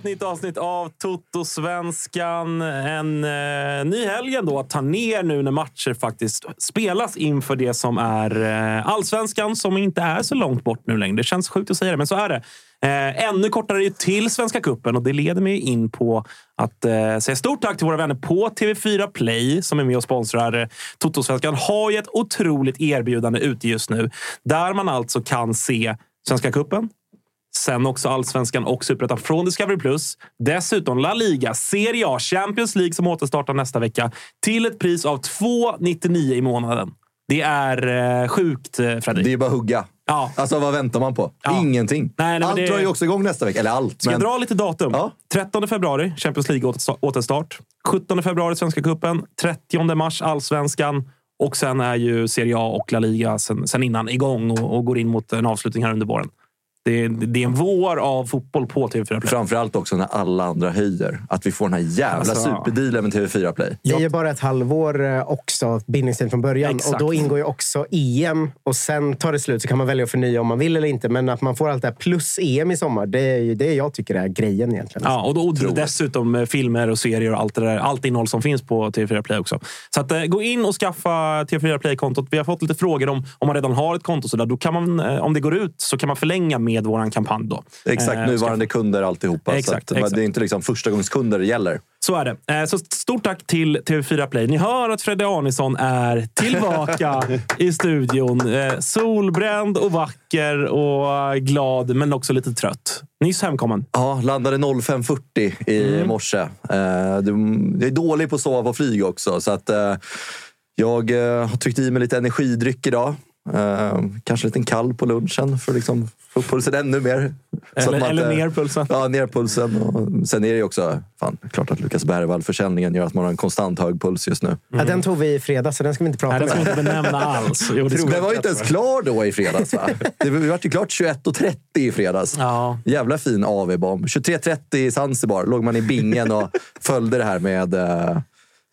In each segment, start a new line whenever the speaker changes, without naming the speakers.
Ett nytt avsnitt av Toto-svenskan. En eh, ny helg ändå att ta ner nu när matcher faktiskt spelas inför det som är eh, allsvenskan som inte är så långt bort nu längre. Det känns sjukt att säga det, men så är det. Eh, ännu kortare till Svenska Kuppen och det leder mig in på att eh, säga stort tack till våra vänner på TV4 Play som är med och sponsrar eh, Toto-svenskan. Har ju ett otroligt erbjudande ute just nu där man alltså kan se Svenska Kuppen, Sen också allsvenskan och superettan från Discovery+. Plus. Dessutom La Liga, Serie A, Champions League som återstartar nästa vecka till ett pris av 2,99 i månaden. Det är eh, sjukt, eh, Fredrik.
Det är bara att hugga.
Ja.
Alltså vad väntar man på?
Ja.
Ingenting.
Nej, nej,
allt
det-
drar ju också igång nästa vecka. Eller allt.
Ska
men...
jag dra lite datum?
Ja.
13 februari, Champions League återsta- återstart. 17 februari, Svenska Cupen. 30 mars, Allsvenskan. Och sen är ju Serie A och La Liga sen, sen innan igång och, och går in mot en avslutning här under våren. Det, det är en vår av fotboll på TV4 Play.
Framförallt också när alla andra höjer. Att vi får den här jävla
Alltså.
superdealen med TV4 Play.
Det är ju bara ett halvår eh, också, bindningstid från början.
Exakt.
Och då ingår ju också EM. Och sen tar det slut så kan man välja att förnya om man vill eller inte. Men att man får allt det här plus EM i sommar, det är ju det jag tycker är grejen egentligen.
Ja, och, då, och dessutom filmer och serier och allt det där. Allt innehåll som finns på TV4 Play också. Så att, eh, gå in och skaffa TV4 Play-kontot. Vi har fått lite frågor om, om man redan har ett konto. Så där. Då kan man, eh, om det går ut så kan man förlänga med vår kampanj. Då.
Exakt,
Eh,
nuvarande kunder alltihopa.
Exakt,
så
exakt.
Det är inte liksom förstagångskunder det gäller.
Så är det. Eh, Så stort tack till TV4 Play. Ni hör att Fredde Arnesson är tillbaka i studion. Eh, Solbränd och vacker och glad, men också lite trött. Nyss hemkommen.
Ja, landade 05.40 i
Mm.
morse. Jag är dålig på att sova på flyg också. Så att, jag har tryckt i mig lite energidryck idag. Eh, kanske en liten kall på lunchen för att liksom få upp pulsen ännu mer. Så
Eller,
att man
eller
inte-
ner pulsen.
Ja, ner pulsen. Och sen är det ju också fan, klart att Lukas Bergvall-försäljningen gör att man har en konstant hög puls just nu.
Ja, den tog vi i fredag, så den ska vi inte prata
Nej, det ska vi
om.
inte benämna alls. Jo, det vi.
var ju inte ens klar då i fredags. Va? Det var ju klart 21.30 i fredags.
Ja.
Jävla fin AV-bomb. 23.30 i Zanzibar låg man i bingen och följde det här med eh,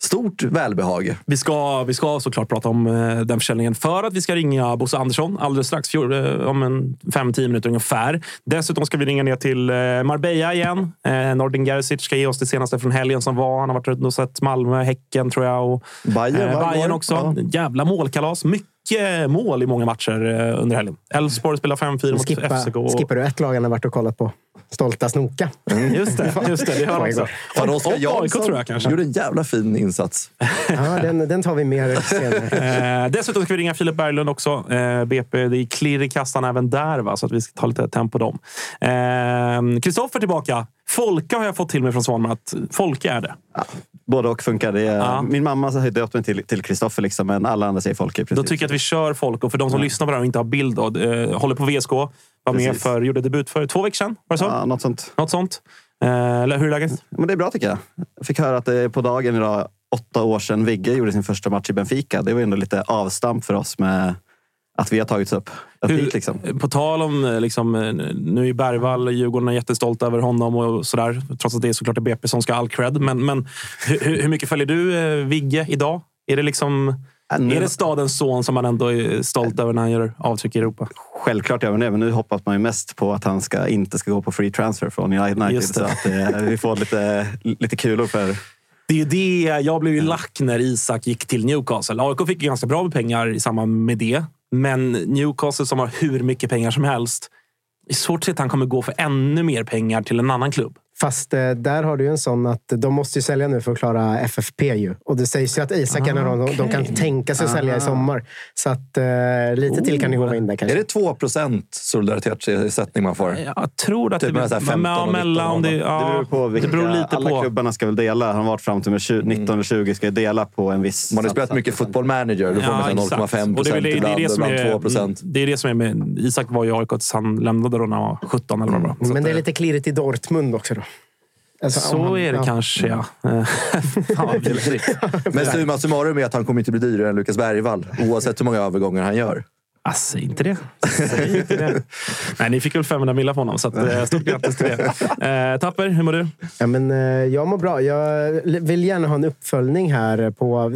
stort välbehag.
Vi ska, vi ska såklart prata om eh, den försäljningen för att vi ska ringa Bosse Andersson alldeles strax, eh, om en 5-10 minuter ungefär. Dessutom ska vi ringa ner till eh, Marbella igen. Nordin Gerzic ska ge oss det senaste från helgen som var. Han har varit och sett Malmö, Häcken tror jag. Och,
Bayern,
eh, Bayern också.
Ja.
Jävla målkalas. Mycket mål i många matcher under helgen. Elfsborg spelar 5-4 mot
Skippa,
FCK. och-
skippar du ett lag han har varit och kollat på? Stolta Snoka.
Just det, just det. Det har han också.
Fan,
Och,
Oskar Jansson
tror jag kanske.
gjorde en jävla fin insats.
Ja, den, den tar vi mer senare.
Eh, dessutom ska vi ringa Filip Berglund också. Eh, BP, det är klirr i kassan även där, va? så att vi ska ta lite tempo på dem. Eh, Kristoffer tillbaka. Folka har jag fått till mig från Svanmar att Folke är det.
Både och funkar. Det är,
Ja.
Min mamma har döpt mig till Kristoffer, liksom, men alla andra säger Folke.
Då tycker jag att vi kör folk. Och för de som lyssnar på det här och inte har bild, då, eh, håller på VSK. Var med
Precis.
för, gjorde debut för två veckor sedan. Var det så?
Ja, något sånt.
Något sånt. Eh, hur är läget?
Men det är bra tycker jag. Jag fick höra att det är på dagen idag, åtta år sedan Vigge gjorde sin första match i Benfica. Det var ändå lite avstamp för oss med att vi har tagits upp.
Hur-
liksom.
På tal om, eh, liksom, eh, nu är Bergvall, Djurgården är jättestolt över honom och sådär. Trots att det är såklart BP som ska ha all cred. Men, men hur, hur mycket följer du eh, Vigge idag? Är det, liksom,
nu-
är det stadens son som man ändå är stolt över när han gör avtryck i Europa?
Självklart gör vi det, men nu hoppas man ju mest på att han ska, inte ska gå på free transfer från United. Så att eh, vi får lite, lite kulor för...
Det är ju det. Jag blev ju lack när Isak gick till Newcastle. AIK fick ju ganska bra med pengar i samband med det. Men Newcastle som har hur mycket pengar som helst. Det är svårt att se att han kommer gå för ännu mer pengar till en annan klubb.
Fast eh, där har du ju en sån att de måste ju sälja nu för att klara FFP. Ju. Och det sägs ju att Isak är en av de, kan tänka sig att sälja i sommar. Så att, eh, lite till kan det gå in där
Är
kanske.
det 2 solidaritetsersättning man får?
Jag tror att
Typ
det
15
men,
och 19
mellan det,
Det
ja,
det beror på vilka,
det beror lite
alla
på.
klubbarna ska väl dela. Han har varit fram till med 20, 19 och 20 ska ju dela på en viss...
Man har spelat mycket fotboll manager. Då får man så här 0,5
Och det är väl
procent
det, det, är
ibland,
det, som
ibland
är,
2 procent.
det är det som är med... Isak var ju i AIK tills han lämnade då när han var 17 eller vad det var. Så
Men det är lite klirrigt i Dortmund också. Då. Alltså,
Så
han-
är det
ja.
kanske, ja. Fan.
Men summa summarum är att han kommer inte bli dyrare än Lukas Bergvall. Oavsett hur många övergångar han gör.
Alltså, säg inte det. Säg inte det. Nej, ni fick väl 500 millar på honom, så att, eh, stort grattis till det. Eh, Tapper, hur mår du?
Ja, men, eh, jag mår bra. Jag vill gärna ha en uppföljning här. på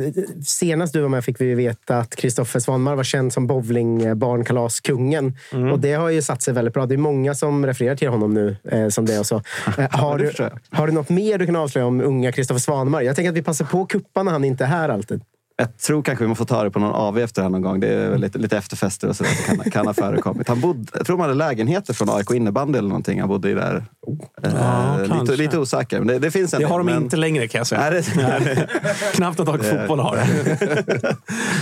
Senast du var med fick vi veta att Kristoffer Svanmar var känd som bowlingbarnkalaskungen.
Mm.
Och det har ju satt sig väldigt bra. Det är många som refererar till honom nu eh, som det. Och så. Eh, har, du, har du något mer du kan avslöja om unga Kristoffer Svanmar? Jag tänker att vi passar på att kuppa när han inte är här alltid.
Jag tror kanske vi måste ta det på någon AV efter det här någon gång. Det är lite, lite efterfester och sådär. Det kan, kan ha förekommit. Han bodde, jag tror man hade lägenheter från AIK innebandy eller någonting. Han bodde i där. Eh,
Ja,
lite, lite osäker. Men det, det finns en
Det har
del,
de
men-
inte längre kan jag säga.
Nej, det,
Knappt att AIK fotboll har det.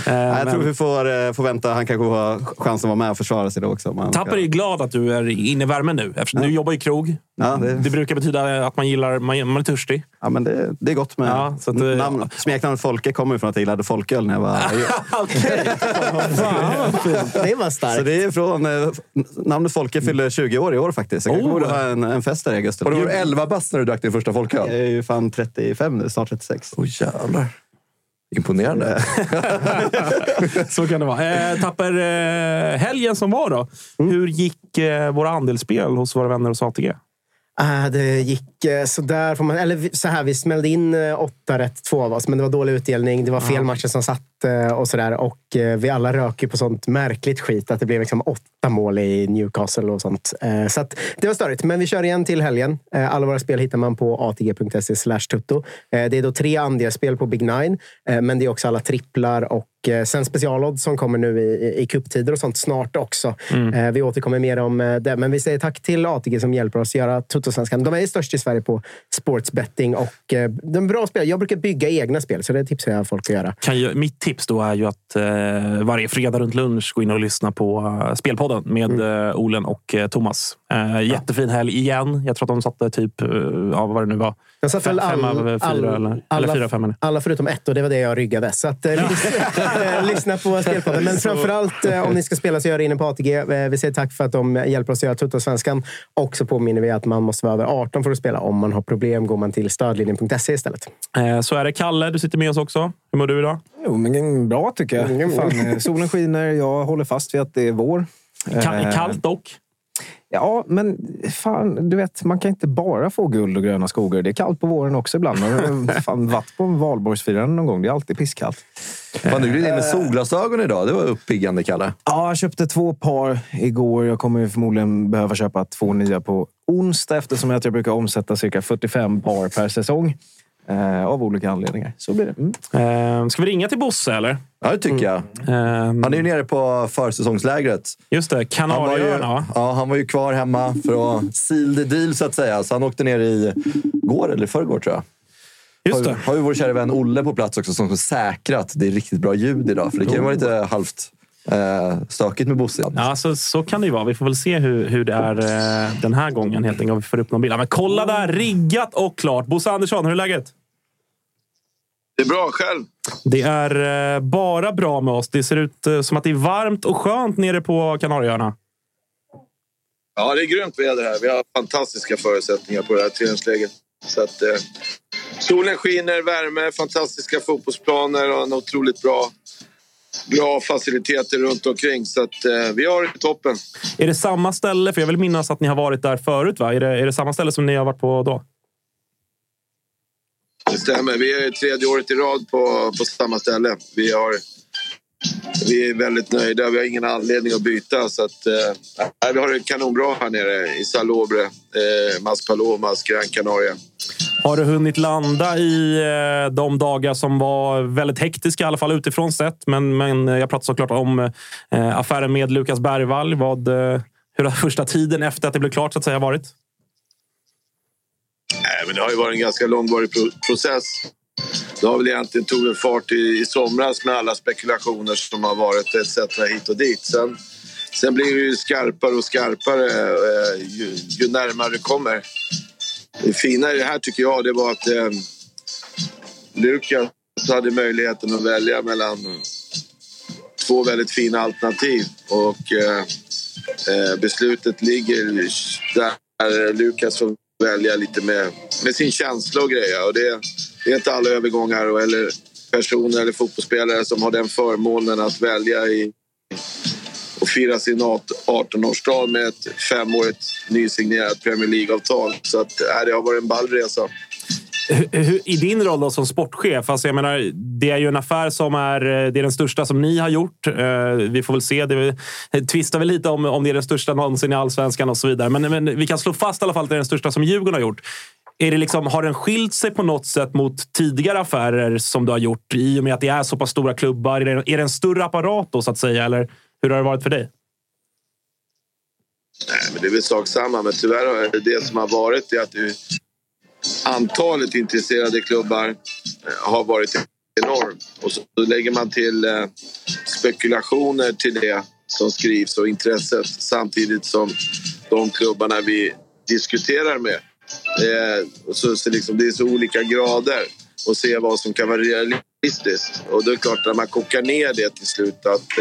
Eh,
jag
men-
tror vi får, eh, får vänta. Han kanske får ha chansen att vara med och försvara sig då också. om han
Tapper
ska-
är glad att du är inne i värmen nu. Eftersom du jobbar i krog.
Ja, det-
Det brukar betyda att man gillar man, man är törstig.
Ja, men det, det är gott med...
Ja, så att
namn, smeknamnet Folke kommer ju från att jag gillade folköl när jag var...
Fint. Det var
Så
starkt.
det är från... Eh, namnet Folke fyller 20 år i år faktiskt. Jag
Oh.
borde ha en, en fest där i augusti.
Och du var 11 bast när du drack din första
Jag
folköl?
är ju fan 35 nu, snart 36.
Åh jävlar. Imponerande.
Så kan det vara. Eh, Tapper, eh, helgen som var då. Hur gick eh, våra andelsspel hos våra vänner hos ATG?
Ah, det gick eh, sådär. Får man, eller så här, vi smällde in eh, åtta rätt, två av oss. Men det var dålig utdelning. Det var fel matcher som satt och sådär. Och eh, vi alla rök ju på sånt märkligt skit. Att det blev liksom åtta mål i Newcastle och sånt. Eh, Så det var störigt. Men vi kör igen till helgen. Eh, Alla våra spel hittar man på atg.se slash tutto. Eh, Det är då tre andelsspel på Big Nine. eh, Men det är också alla tripplar och eh, sen specialodds som kommer nu i, i, cuptider och sånt snart också. Eh, Vi återkommer mer om eh, det. Men vi säger tack till ATG som hjälper oss göra Tuttosvenskan. De är störst i Sverige på sportsbetting och eh, de är bra spel. Jag brukar bygga egna spel, så det tipsar jag folk att göra.
Kan ju, mitt tips då är ju att eh, varje fredag runt lunch gå in och lyssna på eh, Spelpodden med eh, Olen och Thomas. Eh, jättefin helg igen. Jag tror att de satte typ, eh, ja, vad det nu var,
Jag satt
fem,
väl
fem
all-
av fyra.
all-
eller, eller
alla-
fyra av fem.
Alla förutom ett och det var det jag ryggade. Så att, eh, lyssna, eh, lyssna på Spelpodden. Men framförallt eh, om ni ska spela så gör det inne på ATG. Vi säger tack för att de hjälper oss att göra Tuttosvenskan. Och så påminner vi att man måste vara över 18 för att spela. Om man har problem går man till stödlinjen.se istället.
Eh, så är det. Kalle, du sitter med oss också. Hur mår du idag?
Jo, men bra tycker jag. Fan, eh, solen skiner, jag håller fast vid att det är vår.
Ka- kallt dock.
Ja, men fan, du vet, man kan inte bara få guld och gröna skogar. Det är kallt på våren också ibland. Man har fan varit på en valborgsfirande någon gång. Det är alltid pisskallt.
Fan, du gled in med solglasögon idag. Det var uppiggande, Kalle.
Ja, jag köpte två par igår. Jag kommer förmodligen behöva köpa två nya på onsdag eftersom jag brukar omsätta cirka 45 par per säsong. Eh, av olika anledningar. Så blir det. Mm.
Eh, ska vi ringa till Bosse eller?
Ja, det tycker jag.
Eh,
Han är ju nere på försäsongslägret.
just det, Kanarieöarna
ja, han var ju kvar hemma för att seal the deal, så att säga. Så han åkte ner i går eller förrgår, tror jag.
Just
Har,
det.
har ju vår kära vän Olle på plats också som har säkrat det är riktigt bra ljud idag. För det kan ju vara lite halvt eh, stökigt med Bosse.
Ja, så, så kan det ju vara. Vi får väl se hur, hur det är eh, den här gången. helt enkelt. Om vi får upp någon bild. Ja, men kolla där! Riggat och klart. Bosse Andersson, hur är läget?
Det är bra själv.
Det är eh, bara bra med oss. Det ser ut eh, som att det är varmt och skönt nere på Kanarieöarna.
Ja, det är grymt väder här. Vi har fantastiska förutsättningar på det här träningsläget. Så att, eh, solen skiner, värme, fantastiska fotbollsplaner och en otroligt bra, bra faciliteter runt omkring. Så att, eh, vi har det toppen.
Är det samma ställe? För jag vill minnas att ni har varit där förut. Va? Är, det, är det samma ställe som ni har varit på då?
Det stämmer. Vi är tredje året i rad på, på samma ställe. Vi, har, vi är väldigt nöjda. Vi har ingen anledning att byta. Så att, eh, vi har det kanonbra här nere i Salobre, eh, Maspalomas, Gran Canaria.
Har du hunnit landa i eh, de dagar som var väldigt hektiska, i alla fall utifrån sett? Men, men jag pratar såklart om eh, affären med Lukas Bergvall. Vad, eh, hur har första tiden efter att det blev klart så att säga varit?
Nej, men det har ju varit en ganska långvarig process. Det har väl egentligen tagit fart i, i somras med alla spekulationer som har varit etc. hit och dit. Sen, sen blir det ju skarpare och skarpare eh, ju, ju närmare det kommer. Det fina i det här tycker jag det var att eh, Lukas hade möjligheten att välja mellan två väldigt fina alternativ. Och eh, eh, beslutet ligger där Lukas får välja lite med, med sin känsla och grejer. Och det, det är inte alla övergångar och, eller personer eller fotbollsspelare som har den förmånen att välja i och fira sin 18-årsdag med ett femårigt nysignerat Premier League-avtal. Så att, äh, det har varit en ball resa.
I din roll då som sportchef, alltså jag menar, det är ju en affär som är, eh, det är den största som ni har gjort. Eh, vi får väl se. Det tvistar väl lite om, om det är den största någonsin i allsvenskan och så vidare. Men, men vi kan slå fast i alla fall att det är den största som Djurgården har gjort. Är det liksom, har den skilt sig på något sätt mot tidigare affärer som du har gjort i och med att det är så pass stora klubbar? Är det, är det en större apparat då, så att säga? Eller hur har det varit för dig?
Nej, men det är väl sak samma, men tyvärr har det, som har varit är att antalet intresserade klubbar eh, har varit enormt. Och så lägger man till eh, spekulationer till det som skrivs och intresset samtidigt som de klubbarna vi diskuterar med. Eh, så, så liksom, det är så olika grader och se vad som kan vara realistiskt. Och det är klart, när man kokar ner det till slut att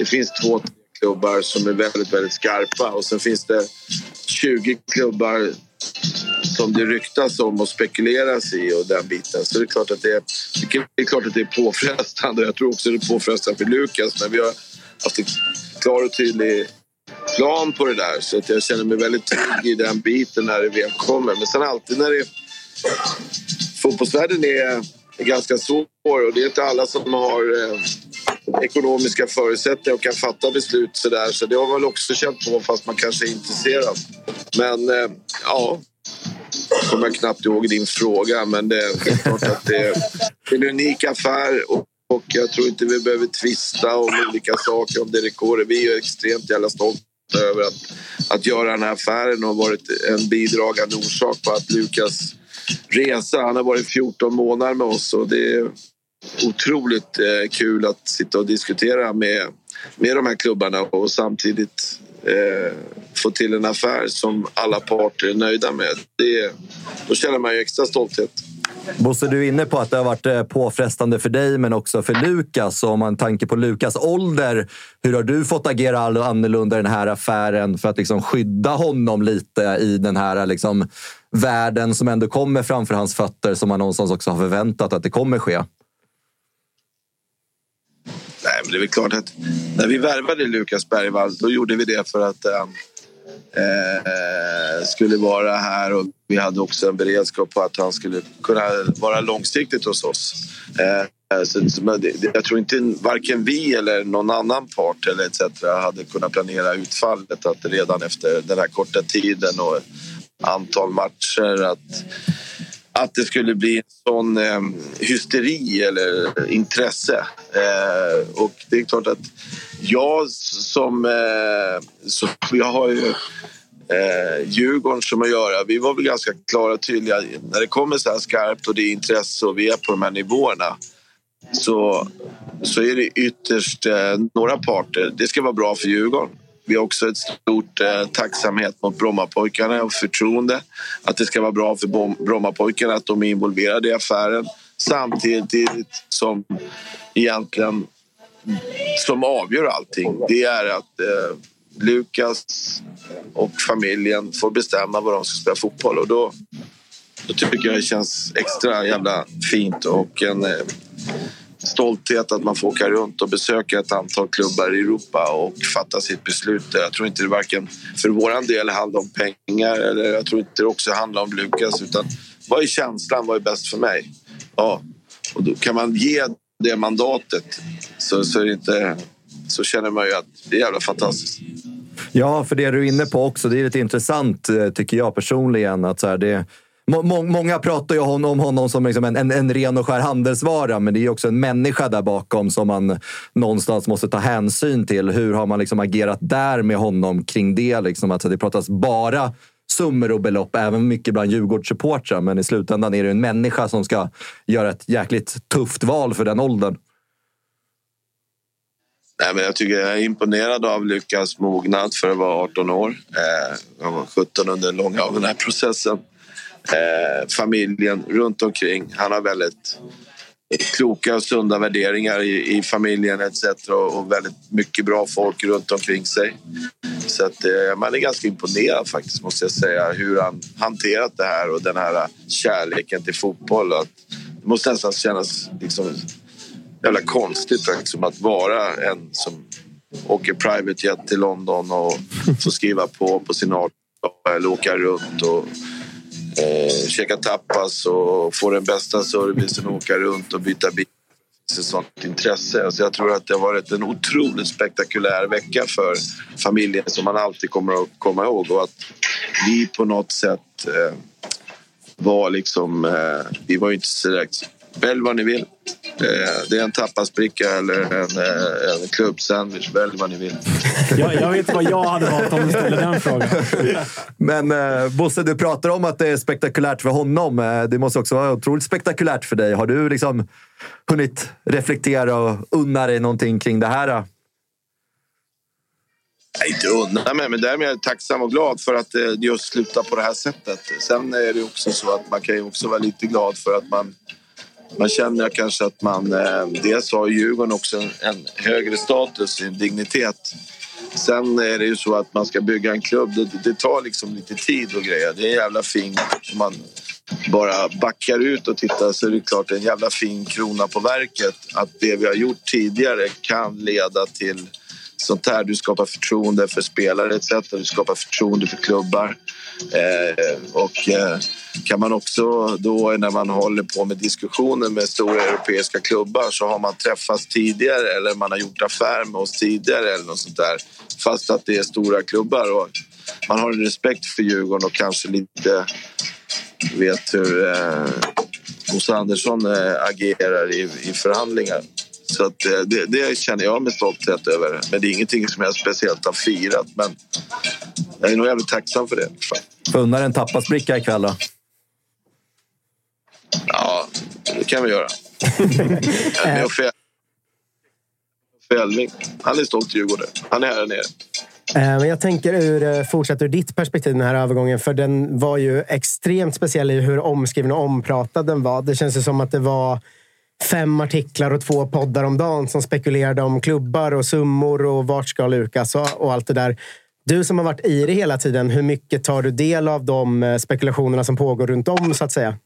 det finns två tre klubbar som är väldigt, väldigt skarpa och sen finns det 20 klubbar som det ryktas om och spekuleras i och den biten. Så det är klart att det är, det är, klart att det är påfrestande. Jag tror också det är påfrestande för Lukas men vi har haft en klar och tydlig plan på det där så att jag känner mig väldigt trygg i den biten när det väl kommer. Men sen alltid när det... Fotbollsvärlden är, är ganska svår och det är inte alla som har eh, ekonomiska förutsättningar och kan fatta beslut sådär. Så det har man väl också känt på fast man kanske är intresserad. Men eh, ja, jag kommer knappt ihåg din fråga men det är klart att det är, en unik affär och, och jag tror inte vi behöver tvista om olika saker om det rekordet. Vi är ju extremt jävla stolta över att, att göra den här affären och varit en bidragande orsak på att Lukas resa. Han har varit 14 månader med oss och det är otroligt eh, kul att sitta och diskutera med, med de här klubbarna och samtidigt eh, få till en affär som alla parter är nöjda med. Det, då känner man ju extra stolthet.
Bosse, du är inne på att det har varit eh, påfrestande för dig, men också för Lukas. Om man tanke på Lukas ålder, hur har du fått agera annorlunda i den här affären för att liksom skydda honom lite i den här liksom, världen som ändå kommer framför hans fötter, som man någonstans också har förväntat att det kommer ske?
Nej, men det är väl klart att när vi värvade Lukas Bergvall då gjorde vi det för att han eh, skulle vara här och vi hade också en beredskap på att han skulle kunna vara långsiktigt hos oss. Eh, så, det- jag tror inte varken vi eller någon annan part eller etc. hade kunnat planera utfallet att redan efter den här korta tiden och antal matcher att att det skulle bli en sån eh, hysteri eller intresse. Eh, och det är klart att jag som... Eh, som jag har ju eh, Djurgården som att göra. Vi var väl ganska klara och tydliga. När det kommer så här skarpt och det är intresse och vi är på de här nivåerna så, så är det ytterst eh, några parter. Det ska vara bra för Djurgården. Vi har också ett stort eh, tacksamhet mot Brommapojkarna och förtroende. Att det ska vara bra för Brommapojkarna att de är involverade i affären. Samtidigt som egentligen som avgör allting. Det är att eh, Lukas och familjen får bestämma var de ska spela fotboll. Och då, då tycker jag det känns extra jävla fint och en eh, stolthet att man får åka runt och besöka ett antal klubbar i Europa och fatta sitt beslut. Jag tror inte det varken för vår del handlar om pengar eller jag tror inte det också handlar om Lukas utan vad är känslan? Vad är bäst för mig? Ja, och då kan man ge det mandatet så, så, är det inte, så känner man ju att det är jävla fantastiskt.
Ja, för det du är inne på också, det är lite intressant eh, tycker jag personligen. Att så här, det, må, många pratar ju om honom som liksom en, en, en ren och skär handelsvara, men det är också en människa där bakom som man någonstans måste ta hänsyn till. Hur har man liksom agerat där med honom kring det? Liksom, Alltså det pratas bara summor och belopp, även mycket bland Djurgårdssupportrar. Men i slutändan är det en människa som ska göra ett jäkligt tufft val för den åldern.
Nej, men jag tycker jag är imponerad av Lukas mognad för att vara 18 år. Eh, han var 17 under långa av den här processen. Eh, familjen runt omkring. Han har väldigt kloka och sunda värderingar i, i familjen etc. Och, och väldigt mycket bra folk runt omkring sig. Så att, eh, man är ganska imponerad faktiskt måste jag säga hur han hanterat det här och den här eh, kärleken till fotboll. Att, det måste nästan kännas liksom jävla konstigt liksom, att vara en som åker private jet till London och får skriva på på sin 18 eller åka runt och eh, käka tapas och få den bästa servicen och åka runt och byta bil. Det finns ett sånt intresse. Alltså jag tror att det har varit en otroligt spektakulär vecka för familjen som man alltid kommer att komma ihåg och att vi på något sätt eh, var liksom... Eh, vi var ju inte så direkt Välj vad ni vill. Eh, Det är en tapasbricka eller en, eh, en klubbsandwich. Välj vad ni vill.
Jag, jag vet vad jag hade valt om du ställer den frågan.
Men eh, Bosse, du pratar om att det är spektakulärt för honom. Det måste också vara otroligt spektakulärt för dig. Har du liksom hunnit reflektera och unna dig någonting kring det här? Då?
Nej, inte unna mig, men därmed är jag tacksam och glad för att det just slutar på det här sättet. Sen är det också så att man kan ju också vara lite glad för att man man känner kanske att man... Eh, dels har Djurgården också en, en högre status, en dignitet. Sen är det ju så att man ska bygga en klubb. Det, det tar liksom lite tid och grejer. Det är en jävla fin... Om man bara backar ut och tittar så är det klart en jävla fin krona på verket. Att det vi har gjort tidigare kan leda till sånt här. Du skapar förtroende för spelare etc. Du skapar förtroende för klubbar. Eh, och eh, kan man också då när man håller på med diskussioner med stora europeiska klubbar så har man träffats tidigare eller man har gjort affär med oss tidigare eller något sånt där. Fast att det är stora klubbar och man har en respekt för Djurgården och kanske lite vet hur eh, Bosse Andersson eh, agerar i, i förhandlingar. Så att, eh, det, det känner jag med stolthet över. Men det är ingenting som jag speciellt har firat. Men jag är nog jävligt tacksam för det.
Får unna dig en tapasbricka ikväll då?
Ja, det kan vi göra. Uffe Elving. Han är stolt Djurgårdare. Han är här nere.
Eh, Men jag tänker ur, eh, fortsätt ur ditt perspektiv den här övergången. För den var ju extremt speciell i hur omskriven och ompratad den var. Det känns ju som att det var fem artiklar och två poddar om dagen som spekulerade om klubbar och summor och vart ska Lukas och, och allt det där. Du som har varit i det hela tiden, hur mycket tar du del av de eh, spekulationerna som pågår runt om så att säga?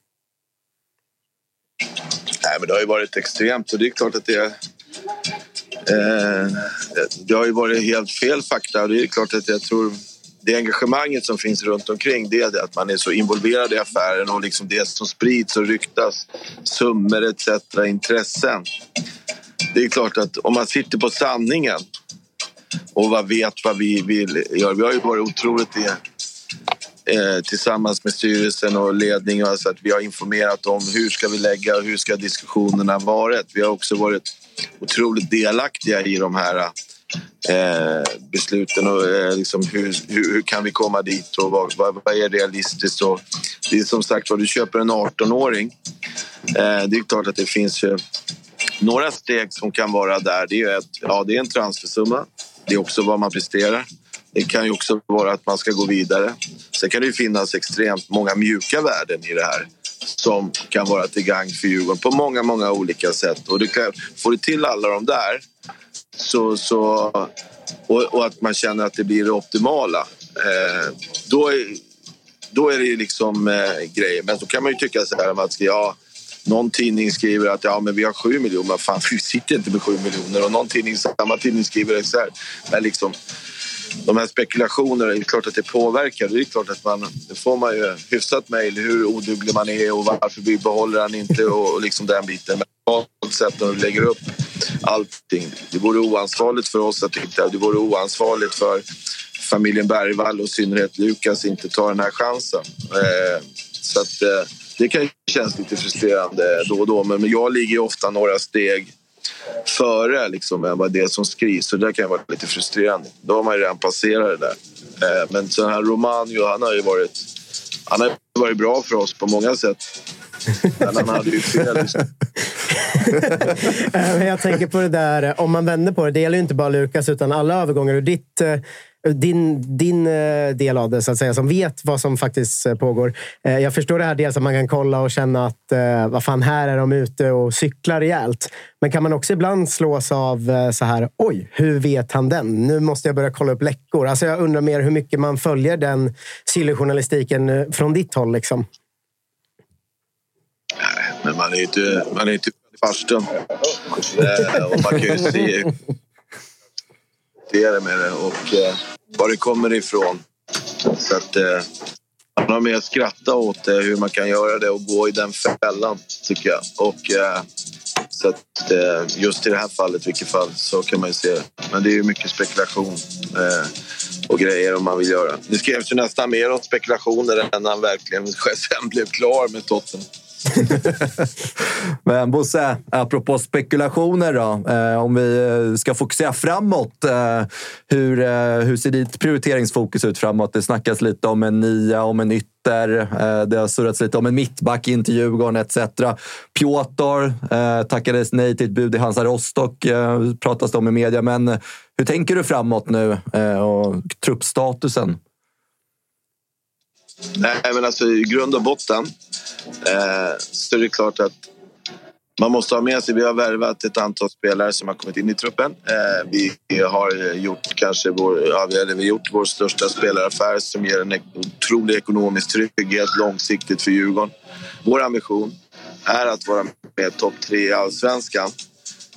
Nej, men det har ju varit extremt och det är klart att det... Eh, det har ju varit helt fel fakta och det är klart att jag tror det engagemanget som finns runt omkring det är det att man är så involverad i affären och liksom det som sprids och ryktas, summor etc, intressen. Det är klart att om man sitter på sanningen och vad vet vad vi vill göra. Vi har ju varit otroligt i eh, tillsammans med styrelsen och ledningen. Alltså att vi har informerat om hur ska vi lägga och hur ska diskussionerna varit. Vi har också varit otroligt delaktiga i de här eh, besluten och eh, liksom hur, hur, hur, kan vi komma dit och vad, vad, vad är realistiskt. Och det är som sagt var, du köper en 18-åring. Eh, det är klart att det finns ju några steg som kan vara där. Det är, ett, ja, det är en transfersumma. Det är också vad man presterar. Det kan ju också vara att man ska gå vidare. Sen kan det ju finnas extremt många mjuka värden i det här som kan vara till gagn för Djurgården på många, många olika sätt. Och det kan, får du till alla de där så, så, och, och, att man känner att det blir det optimala eh, då, är, då är det ju liksom eh, grejer. Men så kan man ju tycka så här att ja, någon tidning skriver att ja, men vi har sju miljoner. Men fan, vi sitter inte med sju miljoner. Och någon tidning, samma tidning skriver så här. Men liksom, de här spekulationerna, det är klart att det påverkar. Det är klart att man, då får man ju hyfsat mejl hur oduglig man är och varför vi behåller han inte och, och liksom den biten. Men på något sätt när du lägger upp allting. Det vore oansvarigt för oss att inte... Det vore oansvarigt för familjen Bergvall och i synnerhet Lukas inte ta den här chansen. Eh, så att, eh, det kan kännas lite frustrerande då och då men jag ligger ofta några steg före liksom, än vad det som skrivs. Så det kan vara lite frustrerande. Då har man ju redan passerat det där. Eh, men så här Romanio, han har ju varit, han har varit bra för oss på många sätt. Men han hade ju fel.
Eh, jag tänker på det där, om man vänder på det. Det gäller ju inte bara Lukas, utan alla övergångar ur ditt eh, din, din eh, del av det, så att säga, som vet vad som faktiskt eh, pågår. Eh, jag förstår det här dels att man kan kolla och känna att vad fan, här är de ute och cyklar rejält. Men kan man också ibland slås av så här, oj, hur vet han den? Nu måste jag börja kolla upp läckor. Alltså jag undrar mer hur mycket man följer den sillyjournalistiken från ditt håll. Liksom.
Men man är ju inte, man är inte i farstun. och man kan ju se det med det. Och, var det kommer ifrån. Så att eh, man har mer att skratta åt det, hur man kan göra det och gå i den fällan, tycker jag. Och, eh, så att eh, just i det här fallet, vilket fall, så kan man ju se. Men det är ju mycket spekulation eh, och grejer om man vill göra. Det skrevs ju nästan mer om spekulationer än när han verkligen sen blev klar med Tottenham.
Men Bosse, apropå spekulationer då. Eh, om vi eh, ska fokusera framåt. Eh, hur, eh, hur ser ditt prioriteringsfokus ut framåt? Det snackas lite om en nia, om en ytter. Eh, det har surrats lite om en mittback in till Djurgården etc. Piotr eh, tackades nej till ett bud i Hansa Rostock, pratas det om i media. Men hur tänker du framåt nu och truppstatusen?
Nej, men alltså i grund och botten eh, så är det klart att man måste ha med sig, vi har värvat ett antal spelare som har kommit in i truppen. Eh, vi har gjort kanske vår, ja, vi har gjort vår största spelaraffär som ger en otrolig ekonomisk trygghet långsiktigt för Djurgården. Vår ambition är att vara med topp tre i allsvenskan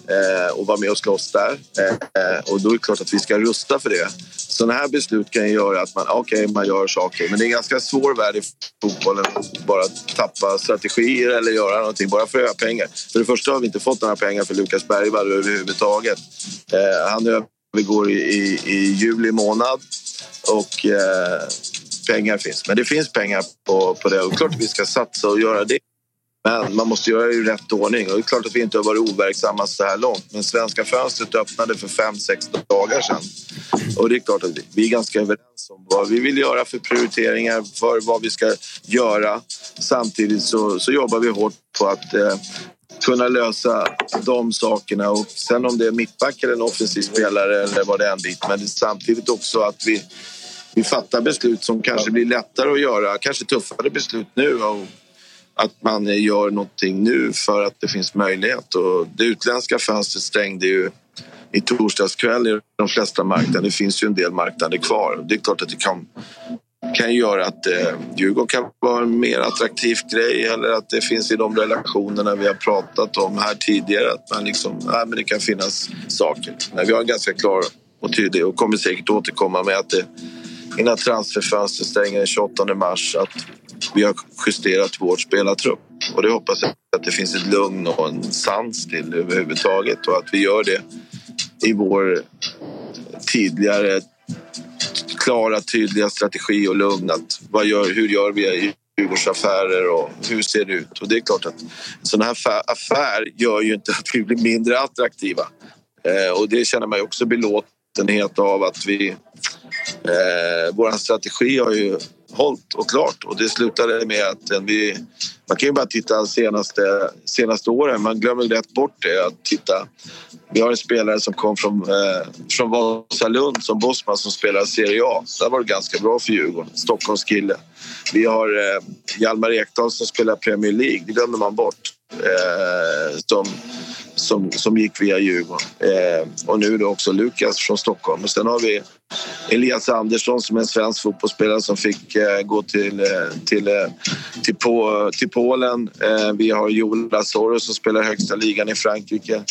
eh, och vara med och slåss där. Eh, och då är det klart att vi ska rusta för det. Sådana här beslut kan göra att man, okay, man gör saker men det är en ganska svår värld i fotbollen att bara tappa strategier eller göra någonting bara för att öka pengar. För det första har vi inte fått några pengar för Lukas Bergvall överhuvudtaget. Eh, han övergår i, i, i juli månad och eh, pengar finns. Men det finns pengar på, på det och klart att vi ska satsa och göra det. Men man måste göra det i rätt ordning. Och det är klart att vi inte har varit overksamma så här långt. Men svenska fönstret öppnade för fem, sex dagar sedan. Och det är klart att vi är ganska överens om vad vi vill göra för prioriteringar, för vad vi ska göra. Samtidigt så, så jobbar vi hårt på att eh, kunna lösa de sakerna. Och sen om det är mittback eller en offensiv spelare eller vad det än blir. Men samtidigt också att vi, vi fattar beslut som kanske blir lättare att göra. Kanske tuffare beslut nu. Och att man gör någonting nu för att det finns möjlighet. Och det utländska fönstret stängde ju i torsdags kväll i de flesta marknader. Det finns ju en del marknader kvar. Det är klart att det kan, kan göra att eh, Djurgården kan vara en mer attraktiv grej eller att det finns i de relationerna vi har pratat om här tidigare att man liksom, nej, men det kan finnas saker. Men vi har en ganska klar och tydlig och kommer säkert återkomma med att det innan transferfönstret stänger den 28 mars att vi har justerat vår spelartrupp. Och det hoppas jag att det finns ett lugn och en sans till överhuvudtaget och att vi gör det i vår tidigare klara, tydliga strategi och lugn. Att vad gör, hur gör vi i Djurgårdsaffärer och hur ser det ut? Och det är klart att en sån här affär, affär gör ju inte att vi blir mindre attraktiva. Eh, och det känner man ju också belåtenhet av att vi... Eh, vår strategi har ju hållt och klart och det slutade med att eh, vi... Man kan ju bara titta senaste, senaste åren, man glömmer lätt bort det. Att titta. Vi har en spelare som kom från, eh, från Vasalund som Bosman som spelar Serie A. Där var det ganska bra för Djurgården, Stockholmskille. Vi har eh, Hjalmar Ekdal som spelar Premier League, det glömmer man bort. Eh, som, som, som gick via Djurgården. Eh, och nu då också Lukas från Stockholm. Och sen har vi Elias Andersson som är en svensk fotbollsspelare som fick eh, gå till, eh, till, eh, till, på, till Polen. Eh, vi har Joel Lazaro som spelar högsta ligan i Frankrike.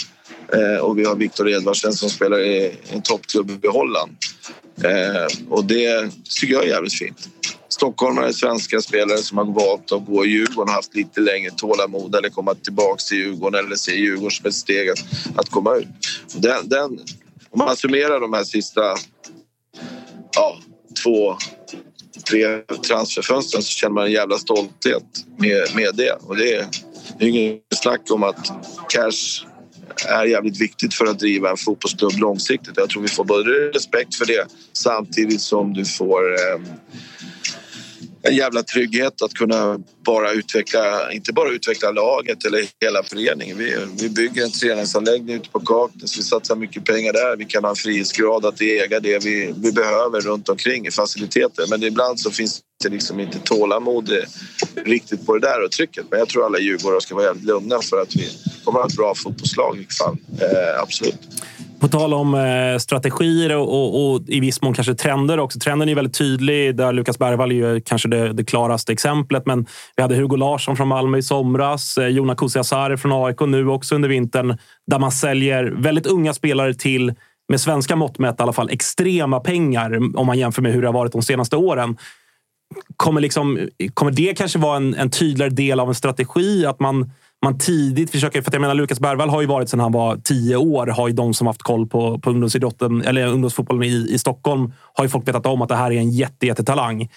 Eh, och vi har Viktor Edvardsen som spelar i en toppklubb i Holland. Eh, och det tycker jag är jävligt fint stockholmare, svenska spelare som har valt att gå i Djurgården och haft lite längre tålamod eller komma tillbaka till Djurgården eller se Djurgården som ett steg att, att komma ut. Den, den, om man summerar de här sista ja, två, tre transferfönstren så känner man en jävla stolthet med, med det. Och det är, det är inget snack om att cash är jävligt viktigt för att driva en fotbollsklubb långsiktigt. Jag tror vi får både respekt för det samtidigt som du får eh, en jävla trygghet att kunna bara utveckla, inte bara utveckla laget eller hela föreningen. Vi, vi bygger en träningsanläggning ute på Kaknäs, vi satsar mycket pengar där. Vi kan ha en frihetsgrad att äga det vi, vi behöver runt omkring i faciliteter. Men ibland så finns det liksom inte tålamod riktigt på det där och trycket. Men jag tror alla djurgårdare ska vara jävligt lugna för att vi kommer att ha ett bra fotbollslag i alla fall. Eh, absolut.
På tal om eh, strategier och, och, och, i viss mån kanske trender också. Trenden är väldigt tydlig. Där Lukas Bergvall är ju kanske det, det, klaraste exemplet. Men vi hade Hugo Larsson från Malmö i somras. Eh, Jona Kusiasari från AIK nu också under vintern. Där man säljer väldigt unga spelare till, med svenska mått mätt i alla fall, extrema pengar om man jämför med hur det har varit de senaste åren. Kommer, liksom, kommer det kanske vara en, en tydligare del av en strategi? Att man man tidigt försöker... För jag menar, Lukas Bergvall har ju varit sedan han var tio år. Har ju de som haft koll på, på ungdomsidrotten, eller ungdomsfotbollen i, i Stockholm, har ju folk vetat om att det här är en jätte, jättetalang.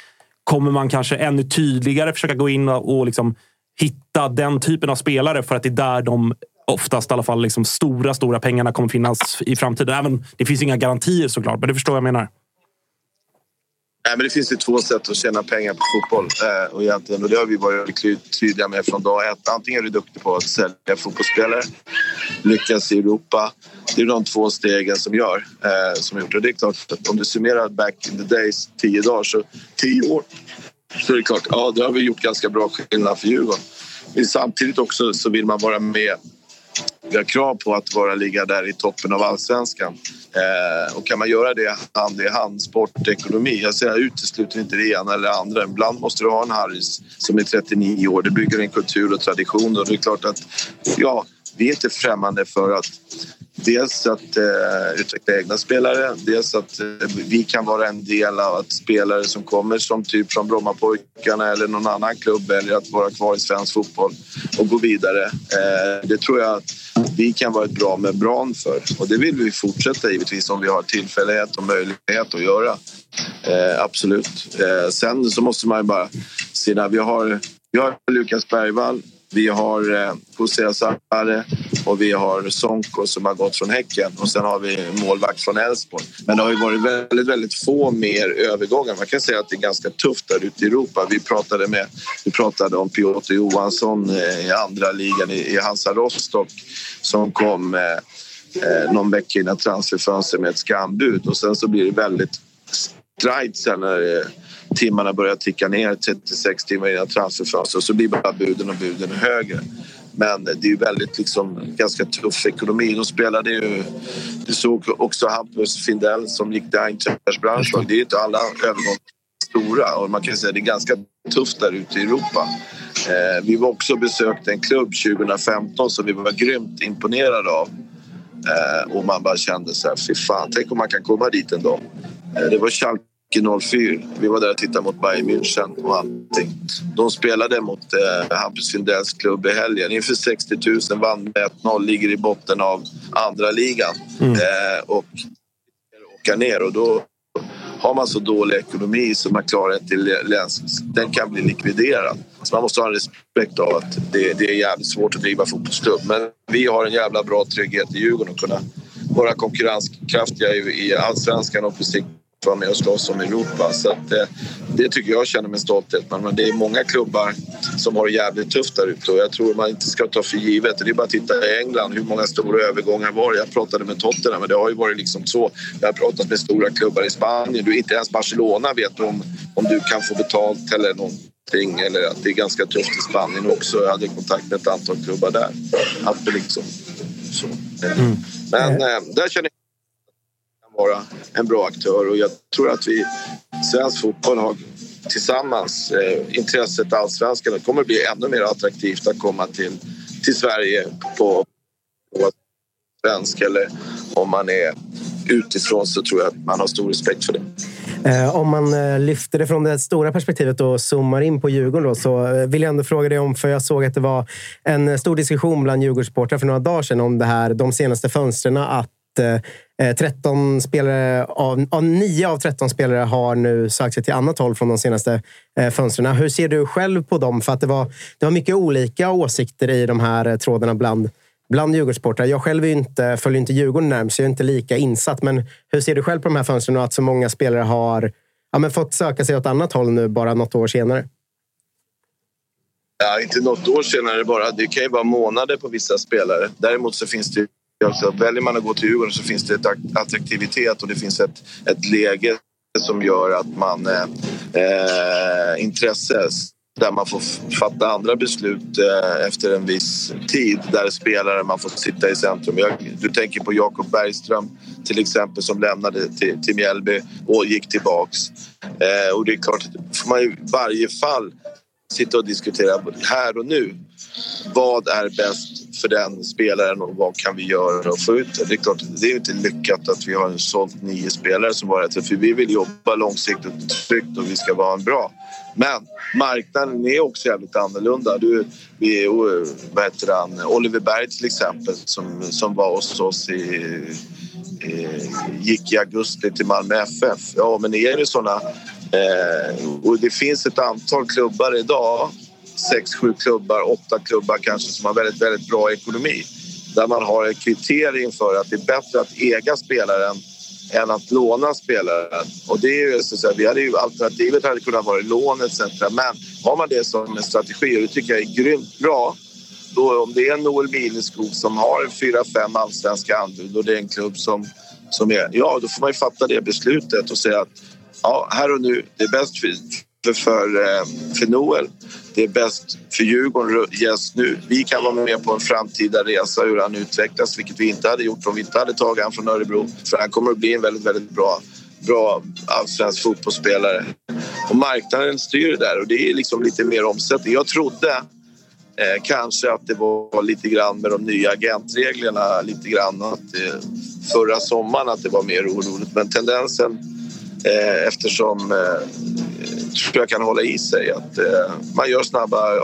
Kommer man kanske ännu tydligare försöka gå in och, och liksom hitta den typen av spelare för att det är där de oftast i alla fall liksom stora, stora pengarna kommer finnas i framtiden. Även, det finns inga garantier såklart, men det förstår jag menar.
Nej, men det finns ju två sätt att tjäna pengar på fotboll. Eh, och, egentligen, och det har vi varit tydliga med från dag ett. Antingen är du duktig på att sälja fotbollsspelare, lyckas i Europa. Det är de två stegen som gör. Eh, som gjort. Och det är klart att om du summerar back in the days, tio dagar, så tio år. Så är det klart, ja, då har vi gjort ganska bra skillnad för Djurgården. Men samtidigt också så vill man vara med vi har krav på att vara ligga där i toppen av allsvenskan. Eh, och kan man göra det hand i hand, sport, ekonomi. Jag säger, jag utesluter inte det ena eller det andra. Ibland måste du ha en Harris som är 39 år. Det bygger en kultur och tradition. Och det är klart att ja, vi är inte främmande för att dels att eh, utveckla egna spelare, dels att eh, vi kan vara en del av att spelare som kommer som typ från Brommapojkarna eller någon annan klubb väljer att vara kvar i svensk fotboll och gå vidare. Eh, det tror jag att vi kan vara ett bra membran för och det vill vi fortsätta givetvis om vi har tillfällighet och möjlighet att göra. Eh, absolut. Eh, sen så måste man ju bara se där vi har, vi har Lukas Bergvall vi har eh, José Sarre och vi har Sonko som har gått från Häcken och sen har vi målvakt från Elfsborg. Men det har ju varit väldigt, väldigt få mer övergångar. Man kan säga att det är ganska tufft där ute i Europa. Vi pratade, med, vi pratade om Piotr Johansson eh, i andra ligan i, i Hansa Rostock som kom eh, eh, någon vecka innan transferfönstret med ett skambud och sen så blir det väldigt strajt sen när eh, timmarna börjar ticka ner 36 timmar innan transferfönstret så blir bara buden och buden högre. Men det är ju väldigt liksom, ganska tuff ekonomi. De spelade ju... Du såg också Hampus Findell som gick till Eintrachts branschlag. Det är inte alla övergångar stora och man kan säga att det är ganska tufft där ute i Europa. Eh, vi var också besökte en klubb 2015 som vi var grymt imponerade av. Eh, och man bara kände så här, fy fan, tänk om man kan komma dit en dag. Eh, det var Schalke 04. Vi var där och tittade mot Bayern München och allting. De spelade mot eh, Hampus Findells klubb i helgen. Inför 60 000, vann med 1-0, ligger i botten av andra ligan. Mm. Eh, och åka ner och då har man så dålig ekonomi så man klarar inte läns, den kan bli likviderad. Så man måste ha en respekt av att det, det är jävligt svårt att driva fotbollsklubb. Men vi har en jävla bra trygghet i Djurgården att kunna vara konkurrenskraftiga i, i allsvenskan och på sikt vara med och slåss om Europa. Så att, eh, det tycker jag känner med stolthet. Men, men det är många klubbar som har det jävligt tufft där ute och jag tror man inte ska ta för givet. Det är bara att titta i England, hur många stora övergångar var? Jag pratade med Tottenham, men det har ju varit liksom så. Jag har pratat med stora klubbar i Spanien. Du, inte ens Barcelona vet om, om du kan få betalt eller någonting eller att det är ganska tufft i Spanien också. Jag hade kontakt med ett antal klubbar där. Att det liksom, så. Mm. Men eh, där känner jag vara en bra aktör och jag tror att vi svensk fotboll har tillsammans eh, intresset allsvenskan. Det kommer bli ännu mer attraktivt att komma till, till Sverige på, på svensk eller om man är utifrån så tror jag att man har stor respekt för det.
Eh, om man eh, lyfter det från det stora perspektivet och zoomar in på Djurgården då, så eh, vill jag ändå fråga dig om, för jag såg att det var en stor diskussion bland Djurgårdssupportrar för några dagar sedan om det här, de senaste fönstren att 13 eh, eh spelare av, av 9 av 13 spelare har nu sökt sig till annat håll från de senaste eh, fönstren. Hur ser du själv på dem? För att det var, det var mycket olika åsikter i de här eh, trådarna bland, bland Djurgårdsportrar. Jag själv är inte, följer inte Djurgården närmast, så jag är inte lika insatt. Men hur ser du själv på de här fönstren och att så många spelare har ja, men fått söka sig åt annat håll nu bara något år senare?
Ja, inte något år senare bara. Det kan ju vara månader på vissa spelare. Däremot så finns det Alltså, väljer man att gå till Djurgården så finns det ett attraktivitet och det finns ett, ett läge som gör att man... Eh, eh intresse där man får fatta andra beslut eh, efter en viss tid där spelare man får sitta i centrum. Jag, du tänker på Jakob Bergström till exempel som lämnade till, till Mjällby och gick tillbaks. Eh, och det är klart, får man i varje fall sitta och diskutera här och nu. Vad är bäst för den spelaren och vad kan vi göra och få ut det? Det är klart, det är inte lyckat att vi har sålt nio spelare som bara för vi vill jobba långsiktigt och tryggt och vi ska vara en bra. Men marknaden är också jävligt annorlunda. Du, vi, vad heter han? Oliver Berg till exempel som, som var hos oss i, gick i augusti till Malmö FF. Ja, men är det såna Eh, och det finns ett antal klubbar idag, sex, sju klubbar, åtta klubbar kanske som har väldigt, väldigt bra ekonomi. Där man har ett kriterium för att det är bättre att äga spelaren än att låna spelaren. Och det är ju, så att säga, vi hade ju, alternativet hade kunnat vara lån etc. Men har man det som en strategi, och det tycker jag är grymt bra då om det är Noel Mileskog som har fyra, fem allsvenska anbud och det är en klubb som, som är... Ja, då får man ju fatta det beslutet och säga att ja, här och nu, det är bäst för, för, för, eh, för Noel. Det är bäst för Djurgården just nu. Vi kan vara med på en framtida resa hur han utvecklas, vilket vi inte hade gjort om vi inte hade tagit han från Örebro. För han kommer att bli en väldigt, väldigt bra, bra allsvensk fotbollsspelare. Och marknaden styr det där och det är liksom lite mer omsättning. Jag trodde eh, kanske att det var lite grann med de nya agentreglerna, lite grann att eh, förra sommaren att det var mer oroligt. Men tendensen Eh, eftersom eh, tror jag kan hålla i sig att eh, man gör snabba